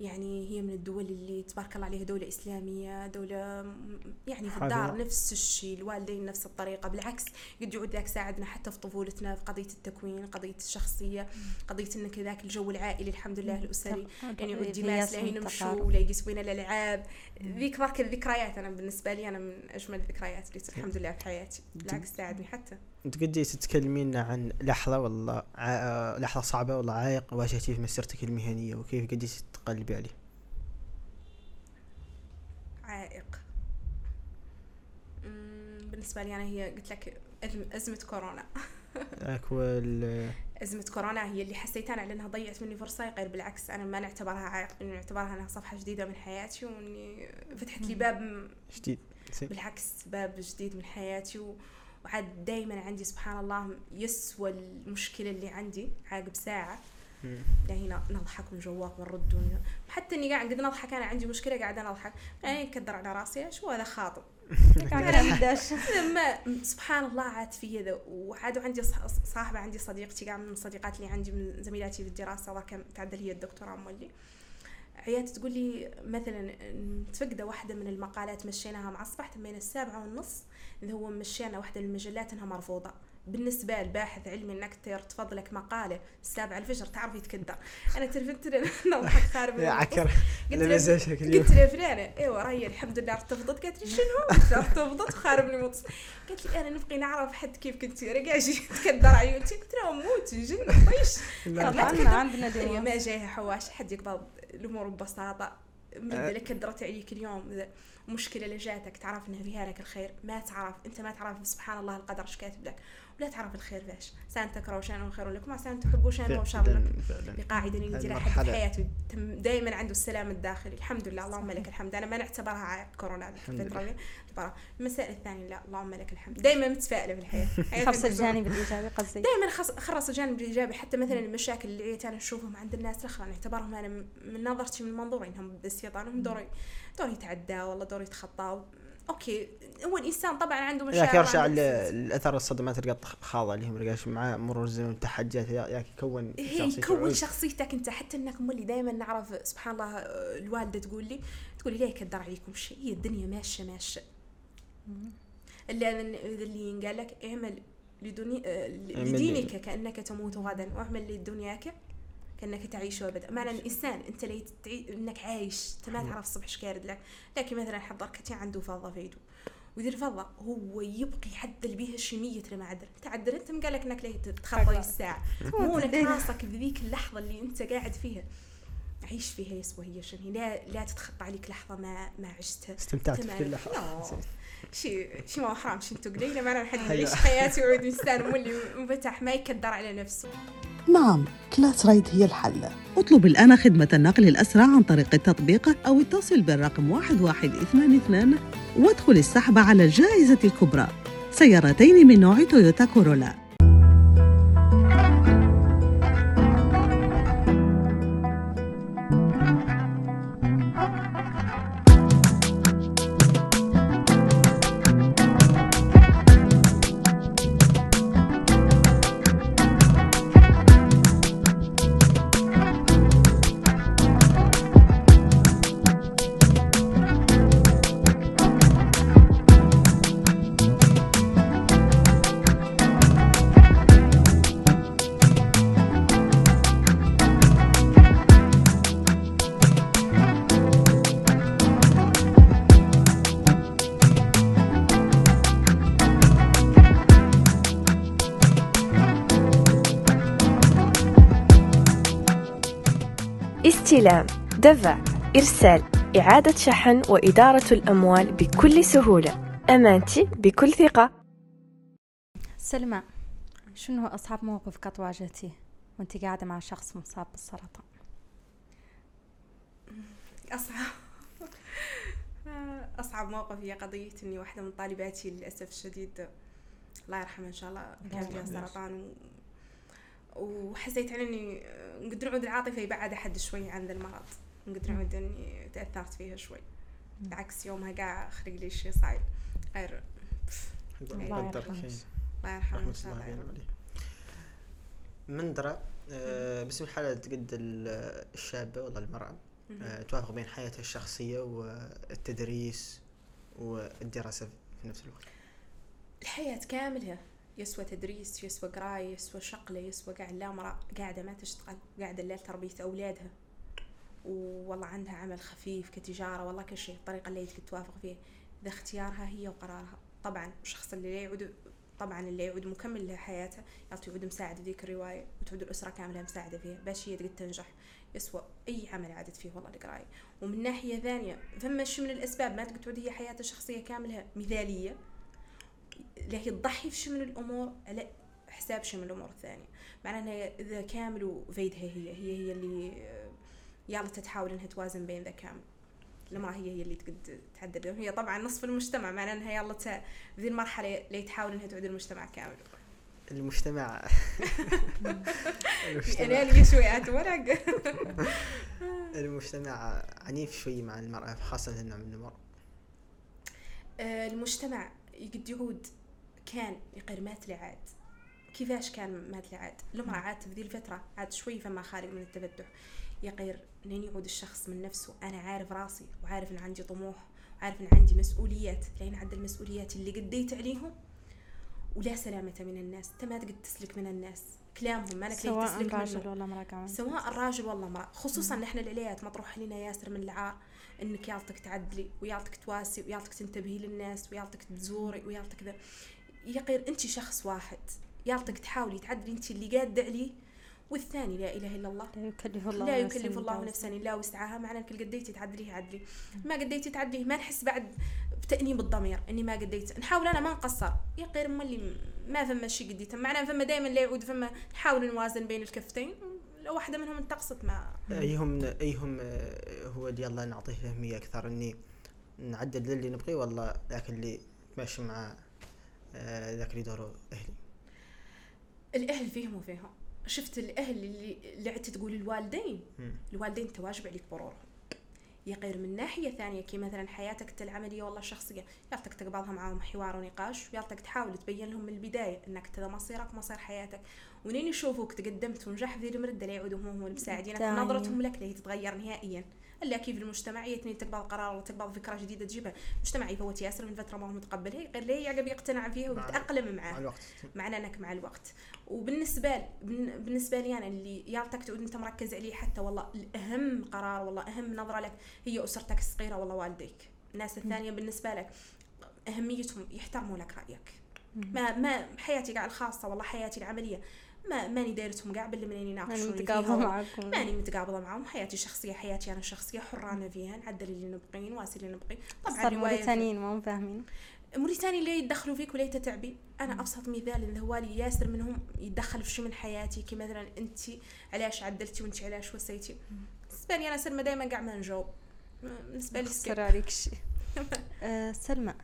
يعني هي من الدول اللي تبارك الله عليها دولة إسلامية دولة يعني في الدار نفس الشيء الوالدين نفس الطريقة بالعكس قد يعود ذاك ساعدنا حتى في طفولتنا في قضية التكوين قضية الشخصية قضية إنك ذاك الجو العائلي الحمد لله الأسري يعني يعود ديماس لا نمشوا ولا يقسمون الألعاب ذيك ذاك الذكريات أنا بالنسبة لي أنا من أجمل الذكريات اللي الحمد لله في حياتي. بالعكس ساعدني حتى. تقدري تتكلمين عن لحظة والله لحظة صعبة والله عائق واجهتيه في مسيرتك المهنية وكيف قدرتي تقلبي عليه؟ عائق بالنسبة لي أنا هي قلت لك أزم- أزمة كورونا. <laughs> ذاك وال أزمة كورونا هي اللي حسيت أنا على انها ضيعت مني فرصة غير بالعكس أنا ما نعتبرها عائق اني نعتبرها أنها صفحة جديدة من حياتي وإني فتحت لي باب جديد. بالعكس باب جديد من حياتي و- وعاد دائما عندي سبحان الله يسوى المشكلة اللي عندي عقب ساعة. يعني هنا نضحك ونجوق ونرد ون... حتى إني قاعد قد نضحك أنا عندي مشكلة قاعدة نضحك يعني نكدر على راسي شو هذا خاطب <laughs> ما سبحان الله عاد في هذا وعاد عندي صاحبة عندي صديقتي قاعدة من الصديقات اللي عندي من زميلاتي في الدراسة الله كم تعدل هي الدكتوراه مولي عيات تقول لي مثلا متفقده واحدة من المقالات مشيناها مع الصباح تمينا السابعة ونص اللي هو مشينا واحدة من المجلات إنها مرفوضة. بالنسبة لباحث علمي إنك ترتفض لك مقالة السابعة الفجر تعرف يتكدر أنا تلفت <laughs> نضحك <laughs> خارب يا. عكر قلت له- فلانة. إيوه راهي الحمد لله ارتفضت قالت لي شنو؟ <laughs> قلت لها ارتفضت وخارب لي قالت لي أنا نبغي نعرف حد كيف كنت راجع جي تكدر عيونتي قلت لها موت جن طيش. تكدر. عندنا هي ديوان ما جايها حواش. حد يقبض الأمور ببساطة. من أه. اللي كدرت عليك اليوم. ذا مشكلة اللي جاتك تعرف إنها فيها لك الخير. ما تعرف أنت ما تعرف سبحان الله القدر إيش كاتب لك. ولا تعرف الخير فاش سان تكرهوا شيئا خير لكم وسان تحبوا شيئا هو شر لكم. بقاعدة في مرحلة. حياته دائما عنده السلام الداخلي. الحمد لله اللهم لك الحمد. أنا ما نعتبرها عائق كورونا اعتبرها المسائل الثانية لا اللهم لك الحمد. دائما متفائلة في الحياة خرص الجانب الإيجابي قصدي. دائما خرص الجانب الايجابي حتى مثلا المشاكل اللي أنا نشوفهم عند الناس الاخرى نعتبرهم أنا من نظرتي من منظوري انهم باستيطانهم دور دور يتعدى والله دور يتخطى. أوكي هو الإنسان طبعا عنده ياك مشاعر يرجع عنده إحساس. الأثر الصدمات اللي قد خاضها اللي هم رجعش مع مرور الزمن والتحديات يا- ياك يكون هي شخصية يكون. شخصيتك أنت حتى إنك مولي دائما نعرف سبحان الله آه، الوالدة تقول لي تقول لي ليه كدر عليكم شيء هي الدنيا ماشية ماشية من- اللي ينقال لك اعمل لدني... آه، لدينك كأنك تموت غدا واعمل لدنياك كأنك تعيش ابدا معنى الانسان أنت لي تعي... إنك عايش أنت ما تعرف الصبح إيش كارد لك لكن مثلا حضر كتي عنده فضة في يده وذي الفضه هو يبقي يعدل بيها شمية المعدل تعدل أنت قال لك إنك ليه تتخطى الساعة <laughs> مو لك راسك بذيك اللحظة اللي أنت قاعد فيها. عيش فيها يسوى هي شنو لا لا تتخطى عليك لحظة ما ما عشتها. استمتعت. في كل لحظة. شي شي ما هو حرام شي انتو قليلة ما حلو. نعيش حياتي وعود <laughs> إنسان مولي منفتح ما يكدر على نفسه. نعم كلاس رايد هي الحل. اطلب الآن خدمة النقل الأسرع عن طريق التطبيق أو اتصل بالرقم 1122 وادخل السحب على الجائزة الكبرى. سيارتين من نوع تويوتا كورولا. استلام دفع إرسال إعادة شحن وإدارة الأموال بكل سهولة. أمانتي بكل ثقة. سلمى شنو هو أصعب موقف قد واجهتيه وأنت قاعدة مع شخص مصاب بالسرطان؟ أصعب. <laughs> أصعب موقف هي قضية إني واحدة من طالباتي للأسف الشديد. الله يرحمها إن شاء الله كان فيها. سرطان و... وحسيت على إني نقدر نعود العاطفة يبعد أحد شوي عن ذا المرض نقدر نعود إني تأثرت فيها شوي بالعكس يومها قاع خرج لي شيء صعب غير الله قدر يرحمه. شيء. الله يرحمه الله. من درى آه، باسم حالة قد ال- الشابة ولا المرأة. آه، توافق بين حياتها الشخصية والتدريس والدراسة في نفس الوقت الحياة كاملها يسوى تدريس يسوى قراية يسوى شقلة يسوى قاعد لا مرأة قاعدة ما تشتغل قاعدة الليل تربية أولادها. والله عندها عمل خفيف كتجارة والله كل شيء الطريقة اللي تقدر توافق فيه إذا اختيارها هي وقرارها. طبعا الشخص اللي لا يعود طبعا اللي يعود مكمل لحياته يعطي يعود مساعد ذيك الرواية وتعود الأسرة كاملة مساعدة فيها. باش هي تقدر تنجح. يسوى أي عمل عادت فيه والله القراية. ومن ناحية ثانية فما شي من الأسباب ما تقدر تعود هي حياتها الشخصية كاملة مثالية. اللي هي تضحي في شي من الأمور على حساب شي من الأمور الثانية. معناها إذا كامل وفيدها هي هي هي اللي آه، يلا تتحاول إنها توازن بين ذا كامل. المرأة هي هي اللي تقد تعدل هي طبعا نصف المجتمع معناها إنها يلا ذي المرحلة اللي تحاول إنها تعدل المجتمع كامل. المجتمع. أنا <laughs> المجتمع اللي شوي ورق <laughs> المجتمع عنيف شوي مع المرأة خاصة النوع من المرأة المجتمع قد يعود كان يقير مات لعاد. كيفاش كان مات لعاد؟ المرأة عاد في ذي الفترة عاد شوي فما خارج من التفتح يقير لين يعود الشخص من نفسه. أنا عارف راسي وعارف إن عندي طموح وعارف إن عندي مسؤوليات. لين عد المسؤوليات اللي قديت عليهم ولا سلامة من الناس. أنت ما تقد تسلك من الناس. كلامهم ما لك ليه سواء تسلك راجل منه. ولا امرأة سواء الراجل ولا امرأة. خصوصا نحن العليات مطروح لنا ياسر من العار إنك يالتك تعدلي ويالتك تواسي ويالتك تنتبهي للناس ويالتك تزوري ويالتك ذا. يقير أنت شخص واحد يالتك تحاولي تعدلي أنت اللي قاعدة عليه والثاني لا إله إلا الله. لا يكلف الله لا يكلف الله نفسا إلا وسعها. معنى انك قديتي تعدليه عدلي. ما قديتي تعدليه ما نحس بعد بتأنيب الضمير إني ما قديت نحاول أنا ما نقصر. يا غير ملي ما فما شي قديته معناها فما دائما لا يعود فما نحاول نوازن بين الكفتين. لو واحدة منهم انتقصت ما أيهم أيهم آه، هو اللي يلا نعطيه أهمية أكثر إني نعدل اللي نبغيه ولا ذاك اللي ماشي مع آه، ذاك اللي دوره أهلي. الأهل فيهم وفيهم. شفت الأهل اللي اللي عدت تقول الوالدين. الوالدين تواجب عليك برورهم يا غير من ناحية ثانية كي مثلا حياتك العملية والله الشخصية يالتك تقبلها معاهم حوار ونقاش ويالتك تحاول تبين لهم من البداية إنك كذا مصيرك مصير حياتك ونين يشوفوك تقدمت ونجح في المردة لا يعودوا هم داعي. نظرتهم لك لا تتغير نهائيا ألا كيف المجتمع؟ يتني تقبل قرار ولا تقبل فكرة جديدة تجيبها. المجتمع يفوت ياسر من فترة ما هو متقبلها غير ليه يعقب يقتنع فيها مع- ويتأقلم مع معاه الوقت. معنى إنك مع الوقت. وبالنسبة بالنسبة لي أنا اللي يالتك تعود انت مركز عليه حتى والله الأهم قرار والله أهم نظرة لك هي أسرتك الصغيرة والله والديك. الناس الثانية بالنسبة لك أهميتهم يحترموا لك رأيك. ما ما حياتي قاع الخاصة والله حياتي العملية. ما ماني دايرتهم قاع باللي منين يعني يناقشوني متقابلة فيها معكم ماني متقابلة معهم حياتي الشخصية حياتي أنا الشخصية. حرة أنا فيها. نعدل اللي نبغي نواسي اللي نبغي طبعا موريتانيين ما هم فاهمين. موريتاني اللي يتدخلوا فيك ولا تتعبي أنا أبسط مثال اللي هو لي ياسر منهم يتدخل في شي من حياتي كي مثلا أنت علاش عدلتي وأنت علاش وسيتي؟ بالنسبة لي أنا سلمى دائما قاع ما نجاوب. بالنسبة لي skip. عليك شيء <laughs> آه، سلمى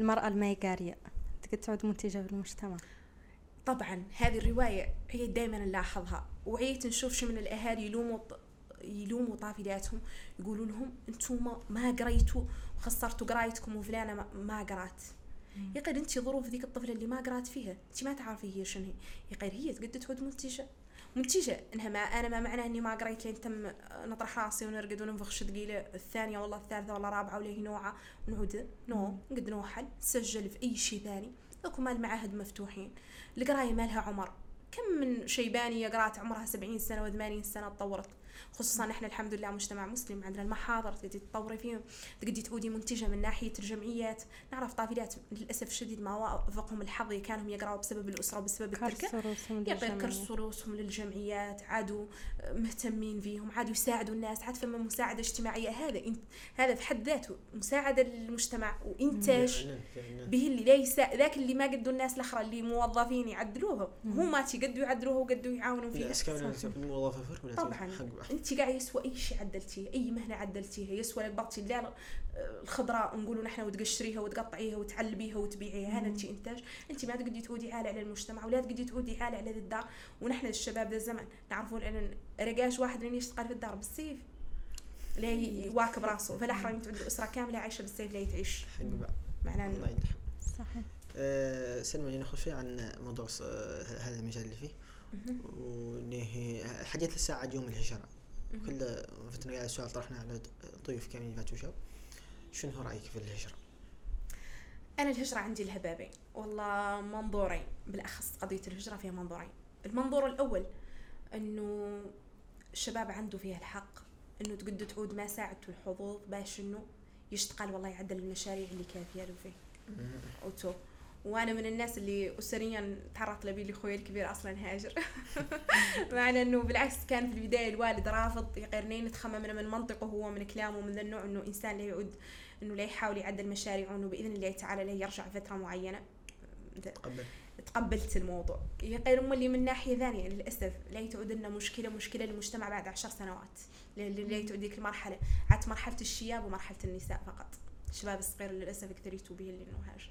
المرأة المايقارية. تقدر تعود منتجة في المجتمع طبعا هذه الرواية هي دائما نلاحظها. وعيت نشوف شي من الأهالي يلوموا يلوموا طافلاتهم يقولوا لهم أنتم ما قريتوا وخسرتوا قرايتكم وفلانة ما- قرأت. يقير انت ظروف ذيك الطفلة اللي ما قرأت فيها انت ما تعرفي هي شنو هي. يقير هي تقد تعود منتجه منتجه إنها ما أنا ما معناه إني ما قريت لين تم نطرح راسي ونرقد وننفخ ثقيلة الثانية والله الثالثة والله الرابعة ولا هي نوعة. ونعود نو نقد نوحل. نسجل في أي شيء ثاني. أكو مال المعاهد مفتوحين. القراية ما لها عمر. كم من شيبانية قرات عمرها سبعين سنة وثمانين سنة تطورت. خصوصا إحنا الحمد لله مجتمع مسلم عندنا المحاضر تقدري تطوري فيهم تقدري تعودي منتجة من ناحية الجمعيات. نعرف طافلات للأسف الشديد ما وافقهم الحظ كانوا يقرأوا بسبب الأسرة وبسبب يقير للجمعية. كرسوا رؤوسهم للجمعيات عادوا مهتمين فيهم عادوا يساعدوا الناس عاد فما مساعدة اجتماعية. هذا انت هذا في حد ذاته مساعدة للمجتمع وإنتاج فعلاً، فعلاً. به اللي ليس ذاك اللي ما قدوا الناس الأخرى اللي موظفين يعدلوها هما تيقدوا يعدلوها وقدوا يعاونوا لا فرق ولا طبعا. انت قاعد يسوى أي شيء عدلتيه أي مهنة عدلتيها يسوى لك بطي لا الخضراء نقولوا نحن وتقشريها وتقطعيها وتعلبيها وتبيعيها هذا انت إنتاج. انت ما تقدري تعودي عالة على المجتمع ولا تقدري تعودي عالة على الدار. ونحن الشباب ذا الزمن نعرفون إن رقاش واحد من يشتغل في الدار؟ بالسيف. لا يواكب راسه. فالاحرى ان تعود الاسره كاملة عايشة بالسيف لا تعيش معناه الله يدحم صحيح. أه سلمى ناخذ شوي عن موضوع آه، هذا المجال اللي فيه. واللي هي حديث الساعة يوم الهجرة. كل فترة قاعد سؤال طرحنا على ضيوف كاملين فاتوا شاب شنو هو رأيك في الهجرة؟ أنا الهجرة عندي لها بابين والله منظورين. بالأخص قضية الهجرة فيها منظورين. المنظور الأول أنه الشباب عنده فيها الحق. أنه تقد تعود ما ساعدته الحظوظ باش أنه يشتغل والله يعدل المشاريع اللي كان فيها له فيه. أوتو وأنا من الناس اللي اسريا تعرضت لبي خويا الكبير أصلا هاجر. <laughs> معنى إنه بالعكس كان في البداية الوالد رافض يقرنين نتخمم من, من منطقه هو من كلامه من ذا النوع إنه إنسان لا يعود إنه لا يحاول يعدل مشاريعه إنه بإذن الله تعالى لا يرجع فترة معينة. تقبل. تقبلت الموضوع. غير أم اللي من ناحية ثانية للأسف لا تعود لنا مشكلة مشكلة للمجتمع بعد عشر سنوات. لا تعود ذيك المرحلة عاد مرحلة الشياب ومرحلة النساء فقط. الشباب الصغير للأسف يقدر يتوب به للنهاج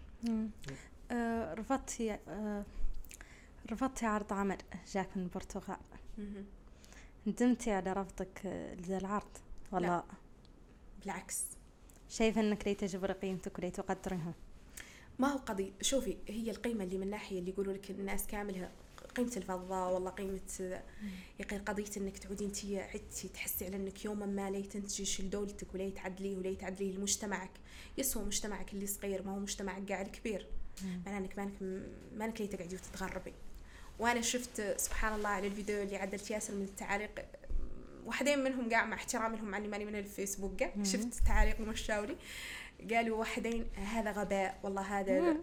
آه رفضتي آه عرض عمل جاك من البرتغال. ندمتي على رفضك لذا العرض؟ ولا لا. بالعكس. شايفة انك لي تجبر قيمتك ولي تقدرها؟ ما هو قضية شوفي هي القيمة اللي من ناحية اللي يقولوا لك الناس كاملها قيمة الفضة والله قيمة يقير قضية إنك تعودي انت عدتي تحسي على إنك يوما ما لي تنتجي لدولتك ولا تعدليه ولا تعدليه لمجتمعك. يسوى مجتمعك اللي صغير ما هو مجتمعك قاعد كبير. معناه إنك مانك مانك لي تقعدي وتتغربي. وأنا شفت سبحان الله على الفيديو اللي عدلت ياسر من التعاليق واحدين منهم قاع مع احترامي لهم عني ماني من الفيسبوك. قاع شفت تعاليق مشاوري. قالوا واحدين هذا غباء والله هذا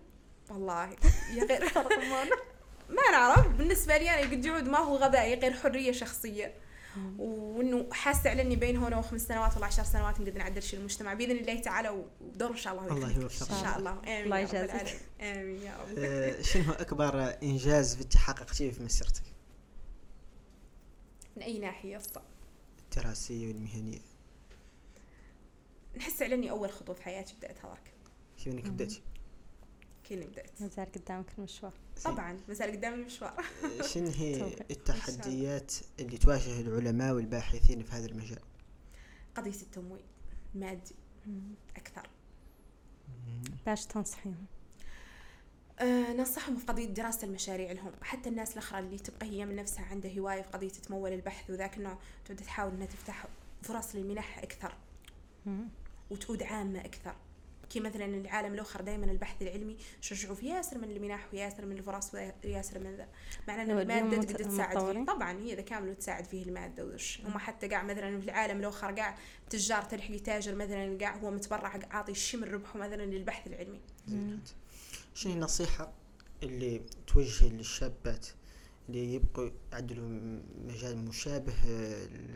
والله <laughs> يا غير <laughs> ما نعرف. بالنسبة لي أنا قد يعود ما هو غباء غير حرية شخصية. وإنه حاسة على إني بين هنا وخمس سنوات ولا عشر سنوات نقدر نعدل شيء المجتمع. بإذن الله تعالى ودور إن شاء الله. الله يوفقك. إن شاء الله. آمين الله. يجازيك. آمين يا رب. <laughs> آه، شنو هو أكبر إنجاز في حققتيه في مسيرتك؟ من أي ناحية؟ الصح الدراسية والمهنية. نحس على إني أول خطوة في حياتي بدأت هذاك. كيف إنك بدأتي؟ كيف بدأت. مازال قدامك المشوار. طبعا مازال قدامي المشوار. شنو هي. <laughs> التحديات اللي تواجه العلماء والباحثين في هذا المجال؟ قضية التمويل المادي أكثر. باش تنصحيهم؟ أه ننصحهم في قضية دراسة المشاريع لهم. حتى الناس الأخرى اللي تبقى هي من نفسها عندها هواية في قضية تمول البحث وذاك النوع تبدأ تحاول أنها تفتح فرص للمنح أكثر. وتعود عامة أكثر. كي مثلا العالم الأخر دائما البحث العلمي شجعوا في ياسر من المنح وياسر من الفرص وياسر من ذا. مع إن المادة تقدر تساعد فيه طبعا هي ذا كامل تساعد فيه المادة وش؟ هم حتى قاع مثلا في العالم الأخر قاع تجار تلحقي تاجر مثلا قاع هو متبرع عاطي من ربحه مثلا للبحث العلمي. شنو النصيحة اللي توجه للشابات اللي يبقوا يعدلوا مجال مشابه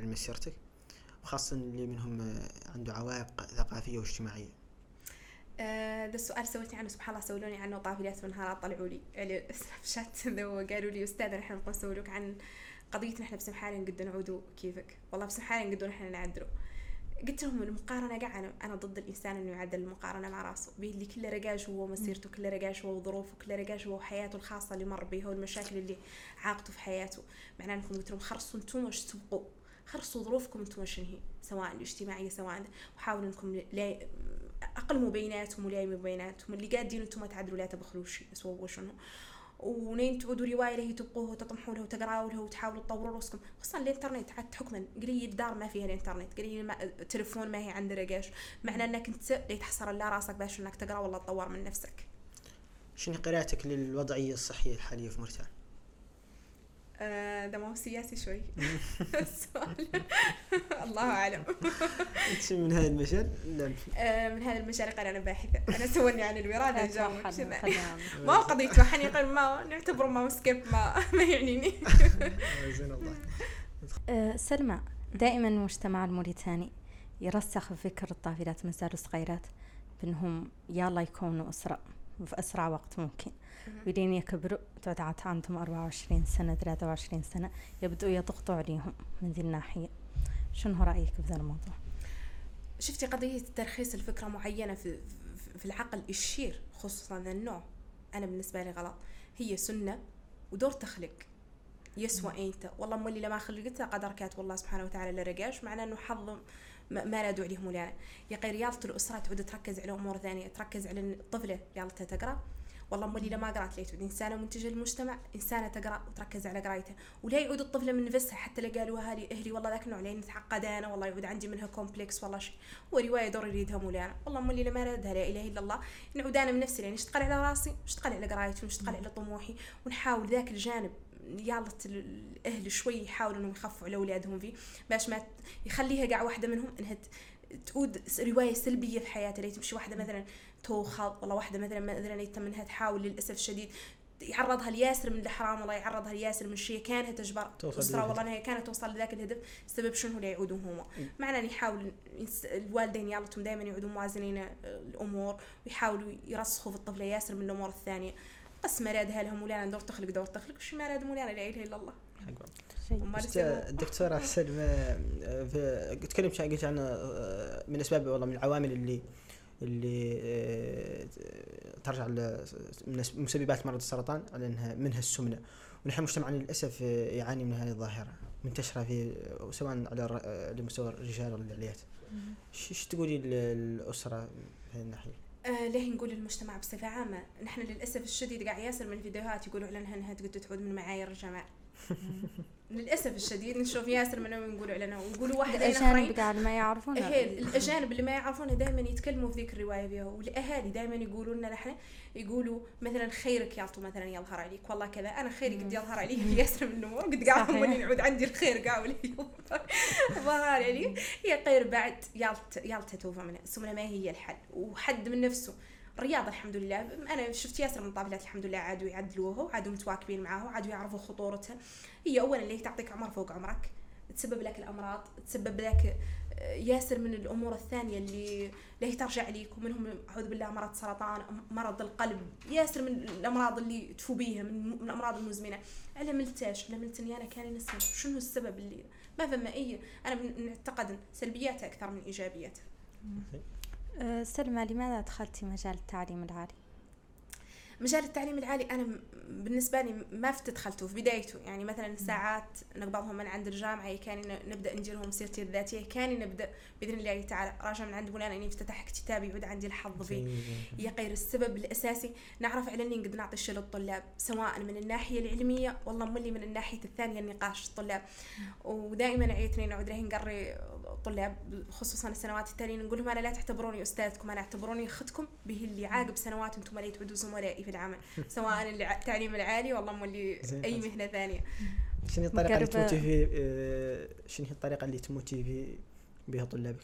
لمسيرتك؟ وخاصة اللي منهم عنده عوائق ثقافية واجتماعية. آه السؤال سويتني عنه سبحان الله سولوني عنه طافلات نهارات طلعوا لي. <laughs> على سناب شات وقالوا لي أستاذ نحن نبغى نسوي لك عن قضيتنا إحنا بسم حالي نقدر نعودوا كيفك؟ والله بسم حالي نقدر نحن نعدلوا. قلت لهم المقارنة قاع أنا, ضد الإنسان إنه يعدل المقارنة مع راسه. بيه اللي كله رقاش هو مسيرته كله رقاش هو ظروفه كله رقاش هو حياته الخاصة اللي مر بيها والمشاكل اللي عاقته في حياته. معناه إنكم قلت لهم خرصوا أنتم وش تبقوا خرصوا ظروفكم أنتم وش هي؟ سواء الاجتماعية سواء وحاولوا إنكم لا اقلموا بيناتهم ولايموا بيناتهم اللي قاعدين أنتم تعدلوا لا تبخلوا شيء سووا شنو. ونين تعودوا رواية اللي تبقوها وتطمحوا لها وتقراوا لها وتحاولوا تطوروا رأسكم. خصوصا الإنترنت حتى حكما قليل الدار ما فيها الإنترنت ما التليفون ما هي عند رقاش. معنى أنك أنت اللي تحصر لا راسك باش إنك تقرأ ولا تطور من نفسك. شنو قراءتك للوضعية الصحية الحالية في آه ده ما هو سياسي شوي. <laughs> السؤال الله أعلم. إنت من هذا المجال؟ لا آه من هذا المجال قال أنا باحثة. أنا سولني عن الوراثة جاوب ما هو قضية حنيقا ما نعتبره ما سكيب ما ما يعنيني. زين الله. أه سلمى دائما المجتمع الموريتاني يرسخ فكر الطافلات ما زالوا صغيرات بأنهم يلا يكونوا أسرة. في اسرع وقت ممكن. ولين يكبروا تعود عندهم 24 سنة 23 سنة يبدأوا يضغطوا عليهم من ذي الناحية. شنو رأيك بهذا الموضوع؟ شفتي قضية ترخيص الفكرة معينة في, في العقل؟ الشير خصوصا ذا النوع. أنا بالنسبة لي غلط. هي سنة ودور تخلق. يسوى إنت. والله مولي لما خلقتها قدر كات والله سبحانه وتعالى لرقاش معناه إنه حظ ما نادوا عليه مولانا يا رياضة الأسرة تعود تركز على أمور ثانية تركز على الطفلة رياضتها تقرأ. والله مولي لما قرأت ليت انسانه منتجه للمجتمع إنسانة تقرأ وتركز على قرايتها ولا يعود الطفله من نفسها حتى لو قالوا أهلي أهلي والله ذاك النوع لين تعقد أنا والله يعود عندي منها كومبلكس والله شيء. هو روايه دور يريدها مولانا والله مولي لما ردها لا إله إلا الله. نعود أنا من نفسي يعني اشتغل على راسي اشتغل على قرايتي واشتغل على طموحي ونحاول ذاك الجانب يالت الأهل شوي يحاولوا إنهم يخفوا على أولادهم فيه باش ما يخليها قاع واحدة منهم إنها تعود رواية سلبية في حياتها اللي تمشي واحدة مثلا توخض والله واحدة مثلا مثلا يتم إنها تحاول للأسف الشديد يعرضها لياسر من الحرام والله يعرضها لياسر من شيء كانها تجبر أسرة والله إنها كانت توصل لذاك الهدف سبب شنو لا يعودوا هما؟ معنى إن يحاول الوالدين يالتهم دائما يعودوا موازنين الأمور ويحاولوا يرسخوا في الطفلة ياسر من الأمور الثانية. قص مرادها لهم ولا دور تخلق دور تخلق وش مراد مولانا لا إله إلا الله. بس الدكتورة سلمى آه، في- تكلمت عن قلت عن آه، من أسباب والله من العوامل اللي اللي آه، ترجع من مسببات مرض السرطان على انها منها السمنة. ونحن مجتمعنا للأسف آه، يعاني من هذه الظاهرة. منتشرة في سواء على الر- لمستوى الرجال ولا العليات ش- إيش تقولي للاسره في هذه الناحية؟ آه ليه نقول للمجتمع بصفة عامة؟ نحن للأسف الشديد قاعد ياسر من الفيديوهات يقولوا عنها أنها تقدر تعود من معايير الجمال <laughs> للأسف الشديد نشوف ياسر منهم يقولوا عنها ويقولوا واحدين الأجانب آخرين قاعد ما يعرفون هي الأجانب اللي ما يعرفونها دائما يتكلموا في ذيك الرواية فيها والأهالي دائما يقولوا لنا نحن يقولوا مثلا خيرك يالطو مثلا يظهر عليك. والله كذا أنا خيري قد يظهر علي في ياسر من الأمور. قد قاعد صحيح. هم اللي يعود عندي الخير ولا ظهر علي. هي غير بعد يالت يالت توفى منها ما هي الحل. وحد من نفسه. الرياضة الحمد لله. أنا شفت ياسر من طابلات الحمد لله عادوا يعدلوها وعادوا متواكبين معاها وعادوا يعرفوا خطورتها. هي أولا اللي تعطيك عمر فوق عمرك تسبب لك الأمراض تسبب لك آه، ياسر من الأمور الثانية اللي اللي ترجع ليك ومنهم أعوذ بالله مرض سرطان مرض القلب. ياسر من الأمراض اللي تفو بيها من, من الأمراض المزمنة. على ملتاش على ملتني أنا كان نسمع. شنو السبب اللي؟ ما فما أنا من- نعتقد سلبياتها أكثر من إيجابياتها. أه، سلمى لماذا دخلتي مجال التعليم العالي؟ مجال التعليم العالي أنا بالنسبة لي ما فت دخلته في بدايته. يعني مثلا ساعات نقبضهم من عند الجامعة كان نبدأ نديرهم سيرتي الذاتيه كان نبدأ بإذن الله تعالى راجع من عند مولانا إني افتتح كتاب يعود عندي الحظ فيه يا غير السبب الأساسي. نعرف على أني نقدر نعطي الشيء للطلاب سواء من الناحية العلمية والله ملي من الناحية الثانية النقاش الطلاب. ودائما عيتني نعود راهي نقري طلاب خصوصا السنوات التالية نقول لهم أنا لا تعتبروني أستاذكم أنا أعتبروني أختكم به اللي عاقب سنوات أنتم اللي تعودوا زملائي في العمل سواء الع- التعليم العالي والله مولي أي. مهنة ثانية شنو الطريقة اللي مقربة- تموتي في آه، شنو هي الطريقة اللي تموتي في بها طلابك؟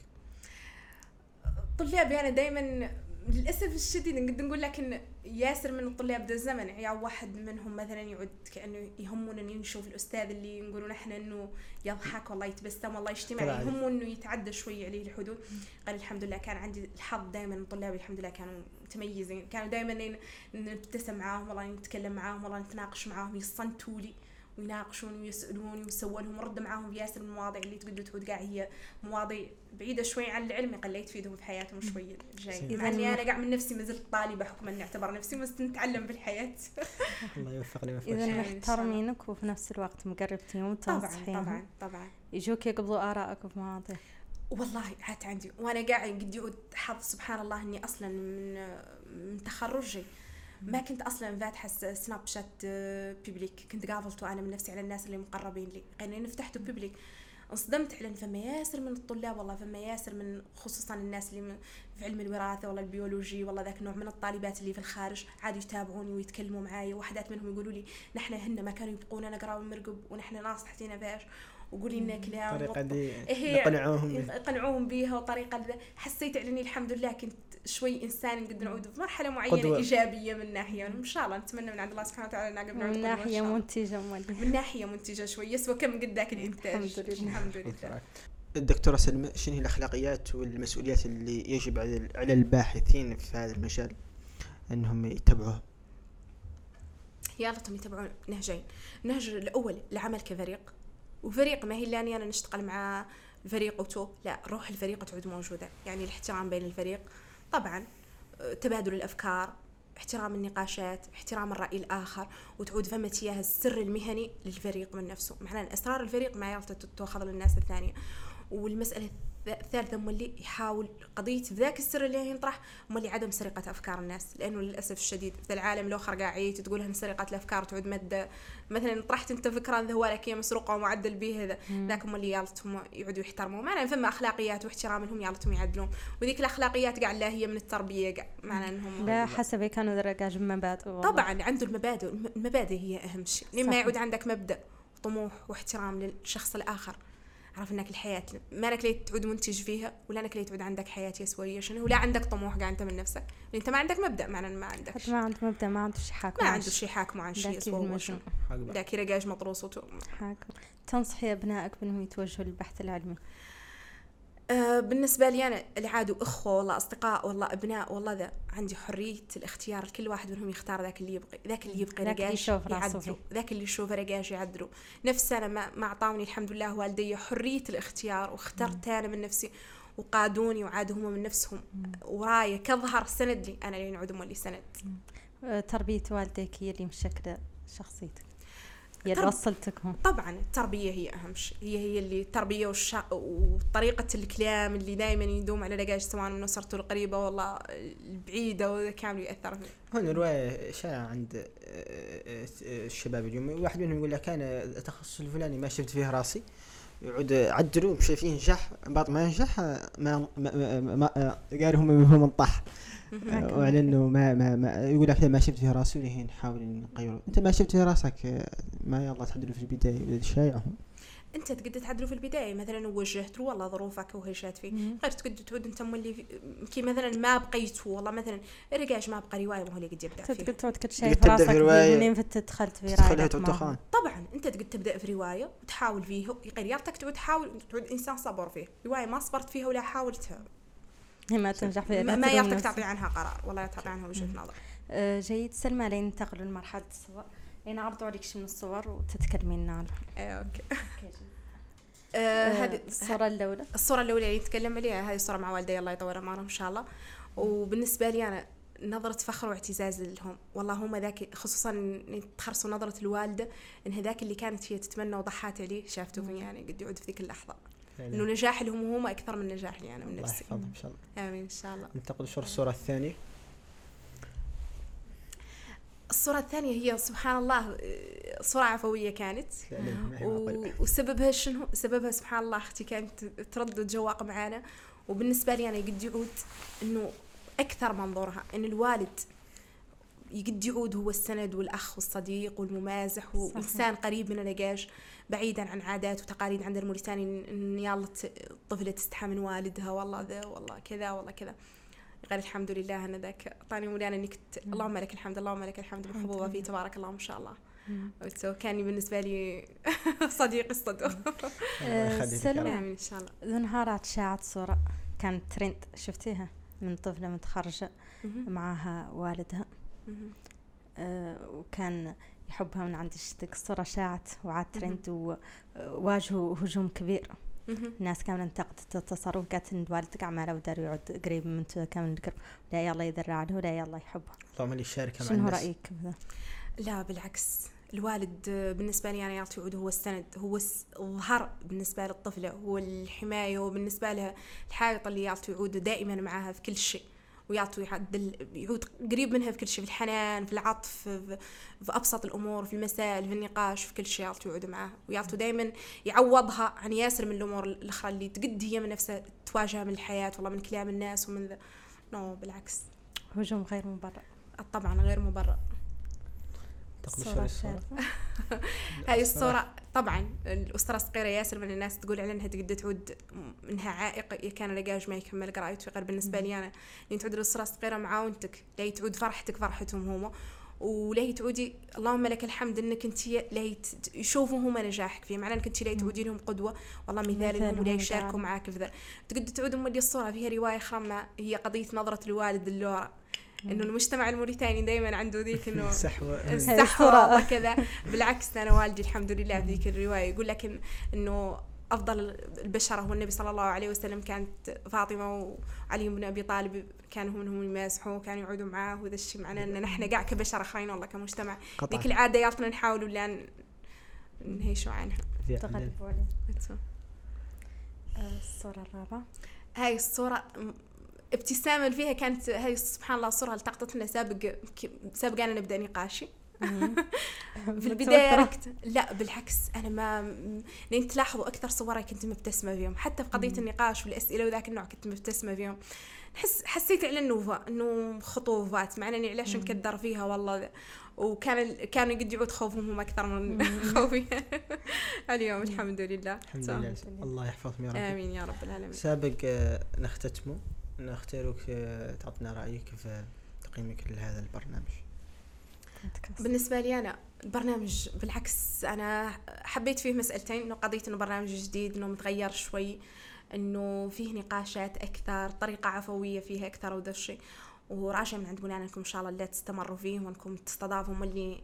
طلابي أنا دائما للأسف الشديد نقدر نقول لك ان ياسر من الطلاب ذا الزمن يعني واحد منهم مثلا يعود كأنه يهمنا انه نشوف الأستاذ اللي نقولوا نحن إنه يضحك والله يتبسم والله يجتمع. يهمه إنه يتعدى شوي عليه الحدود قال الحمد لله كان عندي الحظ دائما من طلابي الحمد لله كانوا متميزين. كانوا دائما نبتسم معاهم والله نتكلم معاهم والله نتناقش معاهم يصنتوا لي ويناقشوني ويسالوني ويسووا لهم رد معاهم بياسر من المواضيع اللي تقدر تقول قاعد هي مواضيع بعيدة شوي عن العلم قليت تفيدهم في حياتهم شوي. الجاي إذا مع إني أنا قاعد من نفسي ما زلت طالبة حكم إني أعتبر نفسي بس نتعلم بالحياة <laughs> الله يوفقني ويوفقك. الله. محترمينك وفي نفس الوقت مقربتيهم طبعا وتنصحيهم طبعا طبعا. يجوك يقبضوا آرائك في مواضيع. والله عاد عندي وأنا قاعد قد يعود حظ سبحان الله إني أصلا من من تخرجي. ما كنت أصلا فاتحه سناب شات آه، بيبليك كنت قابلته أنا من نفسي على الناس اللي مقربين لي. غير فتحته بيبليك انصدمت على فما ياسر من الطلاب والله فما ياسر من خصوصا الناس اللي من- في علم الوراثة والله البيولوجي والله ذاك النوع من الطالبات اللي في الخارج عادوا يتابعوني ويتكلموا معاي وحدات منهم يقولوا لي نحن هن ما كانوا يبقونا نقرا ونرقب ونحن ناصحتينا باش وقولي لنا كلام الطريقة دي هي- نقنعوهم يقنعوهم بيها وطريقة ذا. حسيت إني الحمد لله كنت شوي إنسان نقدر نعود في مرحلة معينة قدوة. إيجابية من ناحية ان شاء الله نتمنى من عند الله سبحانه وتعالى نعقب نعود من. منتجة مولي من ناحية منتجة شوي. يسوى كم قد ذاك الإنتاج. الحمد لله. الحمد لله. الدكتورة سلمى شنو هي الأخلاقيات والمسؤوليات اللي يجب على على الباحثين في هذا المجال أنهم يتبعوها يا لطم يتبعون نهجين. النهج الأول العمل كفريق. وفريق ما هي الا أني أنا نشتغل مع الفريق وتو لا روح الفريق تعود موجودة. يعني الاحترام بين الفريق طبعا تبادل الأفكار احترام النقاشات احترام الرأي الآخر وتعود فمت اياها السر المهني للفريق من نفسه. معناه أسرار الفريق ما يالت تؤخذ للناس الثانية. والمسألة الث- الثالثه مولي يحاول قضية ذاك السر اللي ينطرح مولي عدم سرقة أفكار الناس. لأنه للأسف الشديد في العالم الآخر قاعد تقول ان سرقة الأفكار تعود مادة. مثلا طرحت أنت فكرة ذا هو هي مسروقه ومعدل به هذا. ذاك مولي يالتهم يعودوا يحترموا معنا فما أخلاقيات واحترام لهم يالتهم يعدلون. وذيك الأخلاقيات قاع لا هي من التربية قاع معناه إنهم لا حسب كانوا ذرقاج مبادئ والله. طبعا عنده المبادئ الم- المبادئ هي أهم شيء. لما. يعود عندك مبدأ طموح واحترام للشخص الآخر. عرف إنك الحياة ما انك ليه تعود منتج فيها ولا إنك ليه تعود عندك حياة يسوية. شنو؟ ولا عندك طموح قاعد أنت من نفسك. لأن أنت ما عندك مبدأ معناه ما عندك حتى ما عنده مبدأ ما عنده شي حاكم. ما عن عنده شي. شيء حاكم عن شيء يسوى. هو المجنون. شنو حقبة. ذاك رقاج مطروس وتو حاكم. تنصحي أبنائك بأنهم يتوجهوا للبحث العلمي. آه، بالنسبة لي أنا اللي عادوا إخوة والله أصدقاء والله أبناء والله ذا عندي حرية الاختيار كل واحد منهم يختار ذاك اللي يبغي ذاك اللي يبغي ذاك اللي رقاش يشوف يعدلوا فيه. ذاك اللي يشوفه رقاش يعدلوا نفس أنا ما, ما أعطوني الحمد لله والدي حرية الاختيار واخترت أنا من نفسي وقادوني وعادوا هم من نفسهم. ورايا كظهر سند لي أنا اللي نعود اللي سند. آه، تربية والديك هي اللي مشكلة شخصيتك. هي اللي وصلتكم طبعا التربية هي أهم شيء. هي هي اللي التربية والشا... وطريقة الكلام اللي دائما يدوم على لقاش سواء من أسرته القريبة والله البعيدة وذا كامل يأثر فيه هنا رواية شائعة عند آه، آه، الشباب اليوم. واحد منهم يقول لك أنا التخصص الفلاني ما شفت فيه راسي. يعود عدلوا فيه نجح بعد ما ينجح ما ما ما, ما آه، قال هم منطح آه، وعلى أنه ما ما, ما يقول لك ما شفت فيه راسي ولهين نحاول نغيره أنت ما شفت فيه راسك ما يلا تعدلوا في البداية شايع هم أنت تقدر تعدلوا في البداية مثلا وجهت له والله ظروفك وهشات فيه. غير تقدر تعود أنت مولي في- كي مثلا ما بقيتوا والله مثلا رقاش ما بقى رواية ما هو اللي قد يبدأ تقدر فيه. تقعد كل تقدر شيء في تبدأ راسك في رواية، منين فت دخلت في تعود تخان طبعا أنت تقدر تبدأ في رواية وتحاول فيها غيرتك تعود تحاول تعود إنسان صبر فيه. رواية ما صبرت فيها ولا حاولت هي ما تنجح فيها ما, يعطيك. تعطي عنها قرار ولا تعطي عنها وجهة نظر. آه، جيد. سلمى لين ننتقلوا لمرحلة الصور. لين عرضوا عليك شي من الصور وتتكلمين عنها. إيه okay. آه، آه، هذه الصورة الأولى. الصورة الأولى اللي نتكلم عليها هذه الصورة مع والدي الله يطول اعمارهم إن شاء الله. وبالنسبة لي أنا نظرة فخر واعتزاز لهم. والله هم ذاك خصوصا تخرصوا نظرة الوالدة إن هذاك اللي كانت هي تتمنى وضحات عليه شافته يعني قد يعود في ذيك اللحظة. إنه نجاح لهم هم أكثر من نجاح لي أنا من الله نفسي. يحفظهم إن شاء الله. آمين إن شاء الله. ننتقل شو الصورة الثانية. الصورة الثانية هي سبحان الله صورة عفوية كانت. و-. وسببها شنو؟ سببها سبحان الله أختي كانت ترد وتجواق معانا. وبالنسبة لي أنا قد يعود إنه أكثر منظورها إن الوالد يقد يعود هو السند والأخ والصديق والممازح وإنسان قريب من النقاش بعيدا عن عادات وتقاليد عند الموريتاني إن- إن يلا الطفلة تستحى من والدها والله ذا والله كذا والله كذا. غير الحمد لله أنا ذاك. أعطاني مولانا إنك ت- اللهم لك الحمد اللهم لك الحمد محبوبة فيه تبارك الله ما شاء الله. so كان بالنسبة لي <laughs> صديق الصدق آه، يخليك يا سلمى. إن شاء الله. ذو نهارات شاعت صورة كانت ترند شفتيها؟ من طفلة متخرجة معها والدها. آه، وكان يحبها من عند جدك الصورة شاعت وعاد ترند وواجهوا هجوم كبير. الناس كاملة انتقدت التصرف قالت إن والدك عماله ودار يعود قريب من كامل القرب لا يلا يذرع عليه ولا يلا يحبه. اللهم اللي يشارك مع شنو رأيك بذا؟ لا بالعكس. الوالد آه، بالنسبة لي أنا يعطي عود. هو السند هو الظهر بالنسبة للطفلة. هو الحماية وبالنسبة لها الحائط اللي يعطي عود دائما معها في كل شيء. ويعطي يعدل يعود قريب منها في كل شيء في الحنان في العطف في, في أبسط الأمور في المسائل في النقاش في كل شيء يعطي عود معها ويعطي دائما يعوضها عن ياسر من الأمور الأخرى اللي تقد هي من نفسها تواجهها من الحياة والله من كلام الناس ومن ذا. نو بالعكس. هجوم غير مبرر. طبعا غير مبرر. الصورة؟ هاي الصورة <laughs> طبعا الأسرة الصغيرة ياسر من الناس تقول على انها تقدر تعود منها عائق إذا كان لقاش ما يكمل قرايته غير بالنسبة لي أنا. لين تعود الأسرة الصغيرة معاونتك لا تعود فرحتك فرحتهم هما ولا تعودي اللهم لك الحمد إنك أنت لا يشوفوا هما نجاحك فيه معناه إنك أنت لا تعودي لهم قدوة. والله مثال لهم ولا يشاركوا. معاك في ذا. تقدر تعود أم الصورة فيها رواية خرمة هي قضية نظرة الوالد اللورا إنه المجتمع الموريتاني دائما عنده ذيك إنه <laughs> سحوة. السحوة وكذا. بالعكس أنا والدي الحمد لله في ذيك الرواية يقول لك إن إنه أفضل البشرة هو النبي صلى الله عليه وسلم كانت فاطمة وعلي بن أبي طالب كانوا هم هم يمازحوا وكانوا يقعدوا معاه وهذا الشيء معناه إن نحن قاع كبشر آخرين والله كمجتمع. ذيك العادة يعطنا نحاول ولا ن- نهيشوا عنها. تغلبوا عليه آه، الصورة الرابعة. هاي الصورة ابتسامة فيها كانت هاي سبحان الله الصورة التقطت لنا سابق سابق أنا نبدأ نقاشي. <laughs> في البداية متوترة. ركت. لا بالعكس أنا ما لين تلاحظوا أكثر صوري كنت مبتسمة فيهم. حتى في قضية النقاش والأسئلة وذاك النوع كنت مبتسمة فيهم. حس حسيت على إنه إنه خطوبات مع إني علاش نكدر فيها والله. وكان كانوا قد يعود خوفهم هم أكثر من <laughs> خوفي. <laughs> اليوم الحمد لله. الحمد. لله. الله يحفظهم يا رب. آمين يا رب العالمين. سابق آه، نختتمه نختاروك آه، تعطينا رأيك في تقييمك لهذا البرنامج. بالنسبة لي أنا البرنامج بالعكس أنا حبيت فيه مسألتين إنه قضية إنه برنامج جديد إنه متغير شوي إنه فيه نقاشات أكثر طريقة عفوية فيها أكثر وذا الشيء. وراشا من عند مولانا إنكم إن شاء الله لا تستمروا فيه وإنكم تستضافوا اللي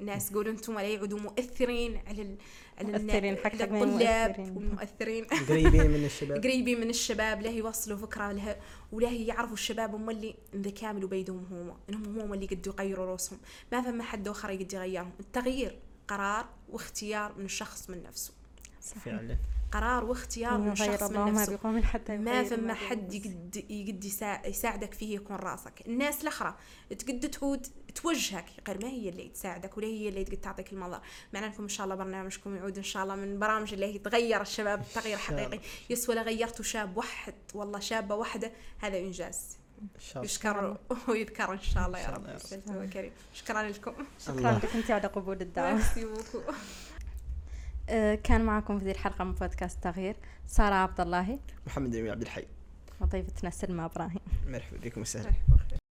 ناس يقولوا أنتم لا يعودوا مؤثرين على ال... على مؤثرين، حق الطلاب مؤثرين. والمؤثرين <laughs> قريبين من الشباب. <laughs> قريبين من الشباب له يوصلوا فكره له وله يعرفوا الشباب هم اللي ذا كامل بيدهم هم إنهم هم اللي قد يغيروا روسهم ما فما حد آخر يقد يغيرهم. التغيير قرار واختيار من الشخص من نفسه. فعلا. قرار واختيار من الله من ما نفسه. بقوم حتى ما فما ما حد. يقد يقد يسا- يساعدك فيه يكون راسك. الناس الأخرى تقد تعود توجهك غير ما هي اللي تساعدك ولا هي اللي تقد تعطيك المنظر. معنا لكم إن شاء الله برنامجكم يعود إن شاء الله من برامج اللي هي تغير الشباب تغيير. حقيقي. يسوى لغيرتوا شاب واحد والله شابة واحدة هذا إنجاز. إن شاء الله. يشكر ويذكر إن شاء الله يا رب. الله يا رب. سلسلة كريم. شكرا لكم. شكرا. لك أنت على قبول الدعوة. merci beaucoup كان معكم في ذي الحلقة من بودكاست تغيير سارة عبد الله. محمد عبد الحي. وضيفتنا سلمى إبراهيم. مرحبا بكم وسهلا.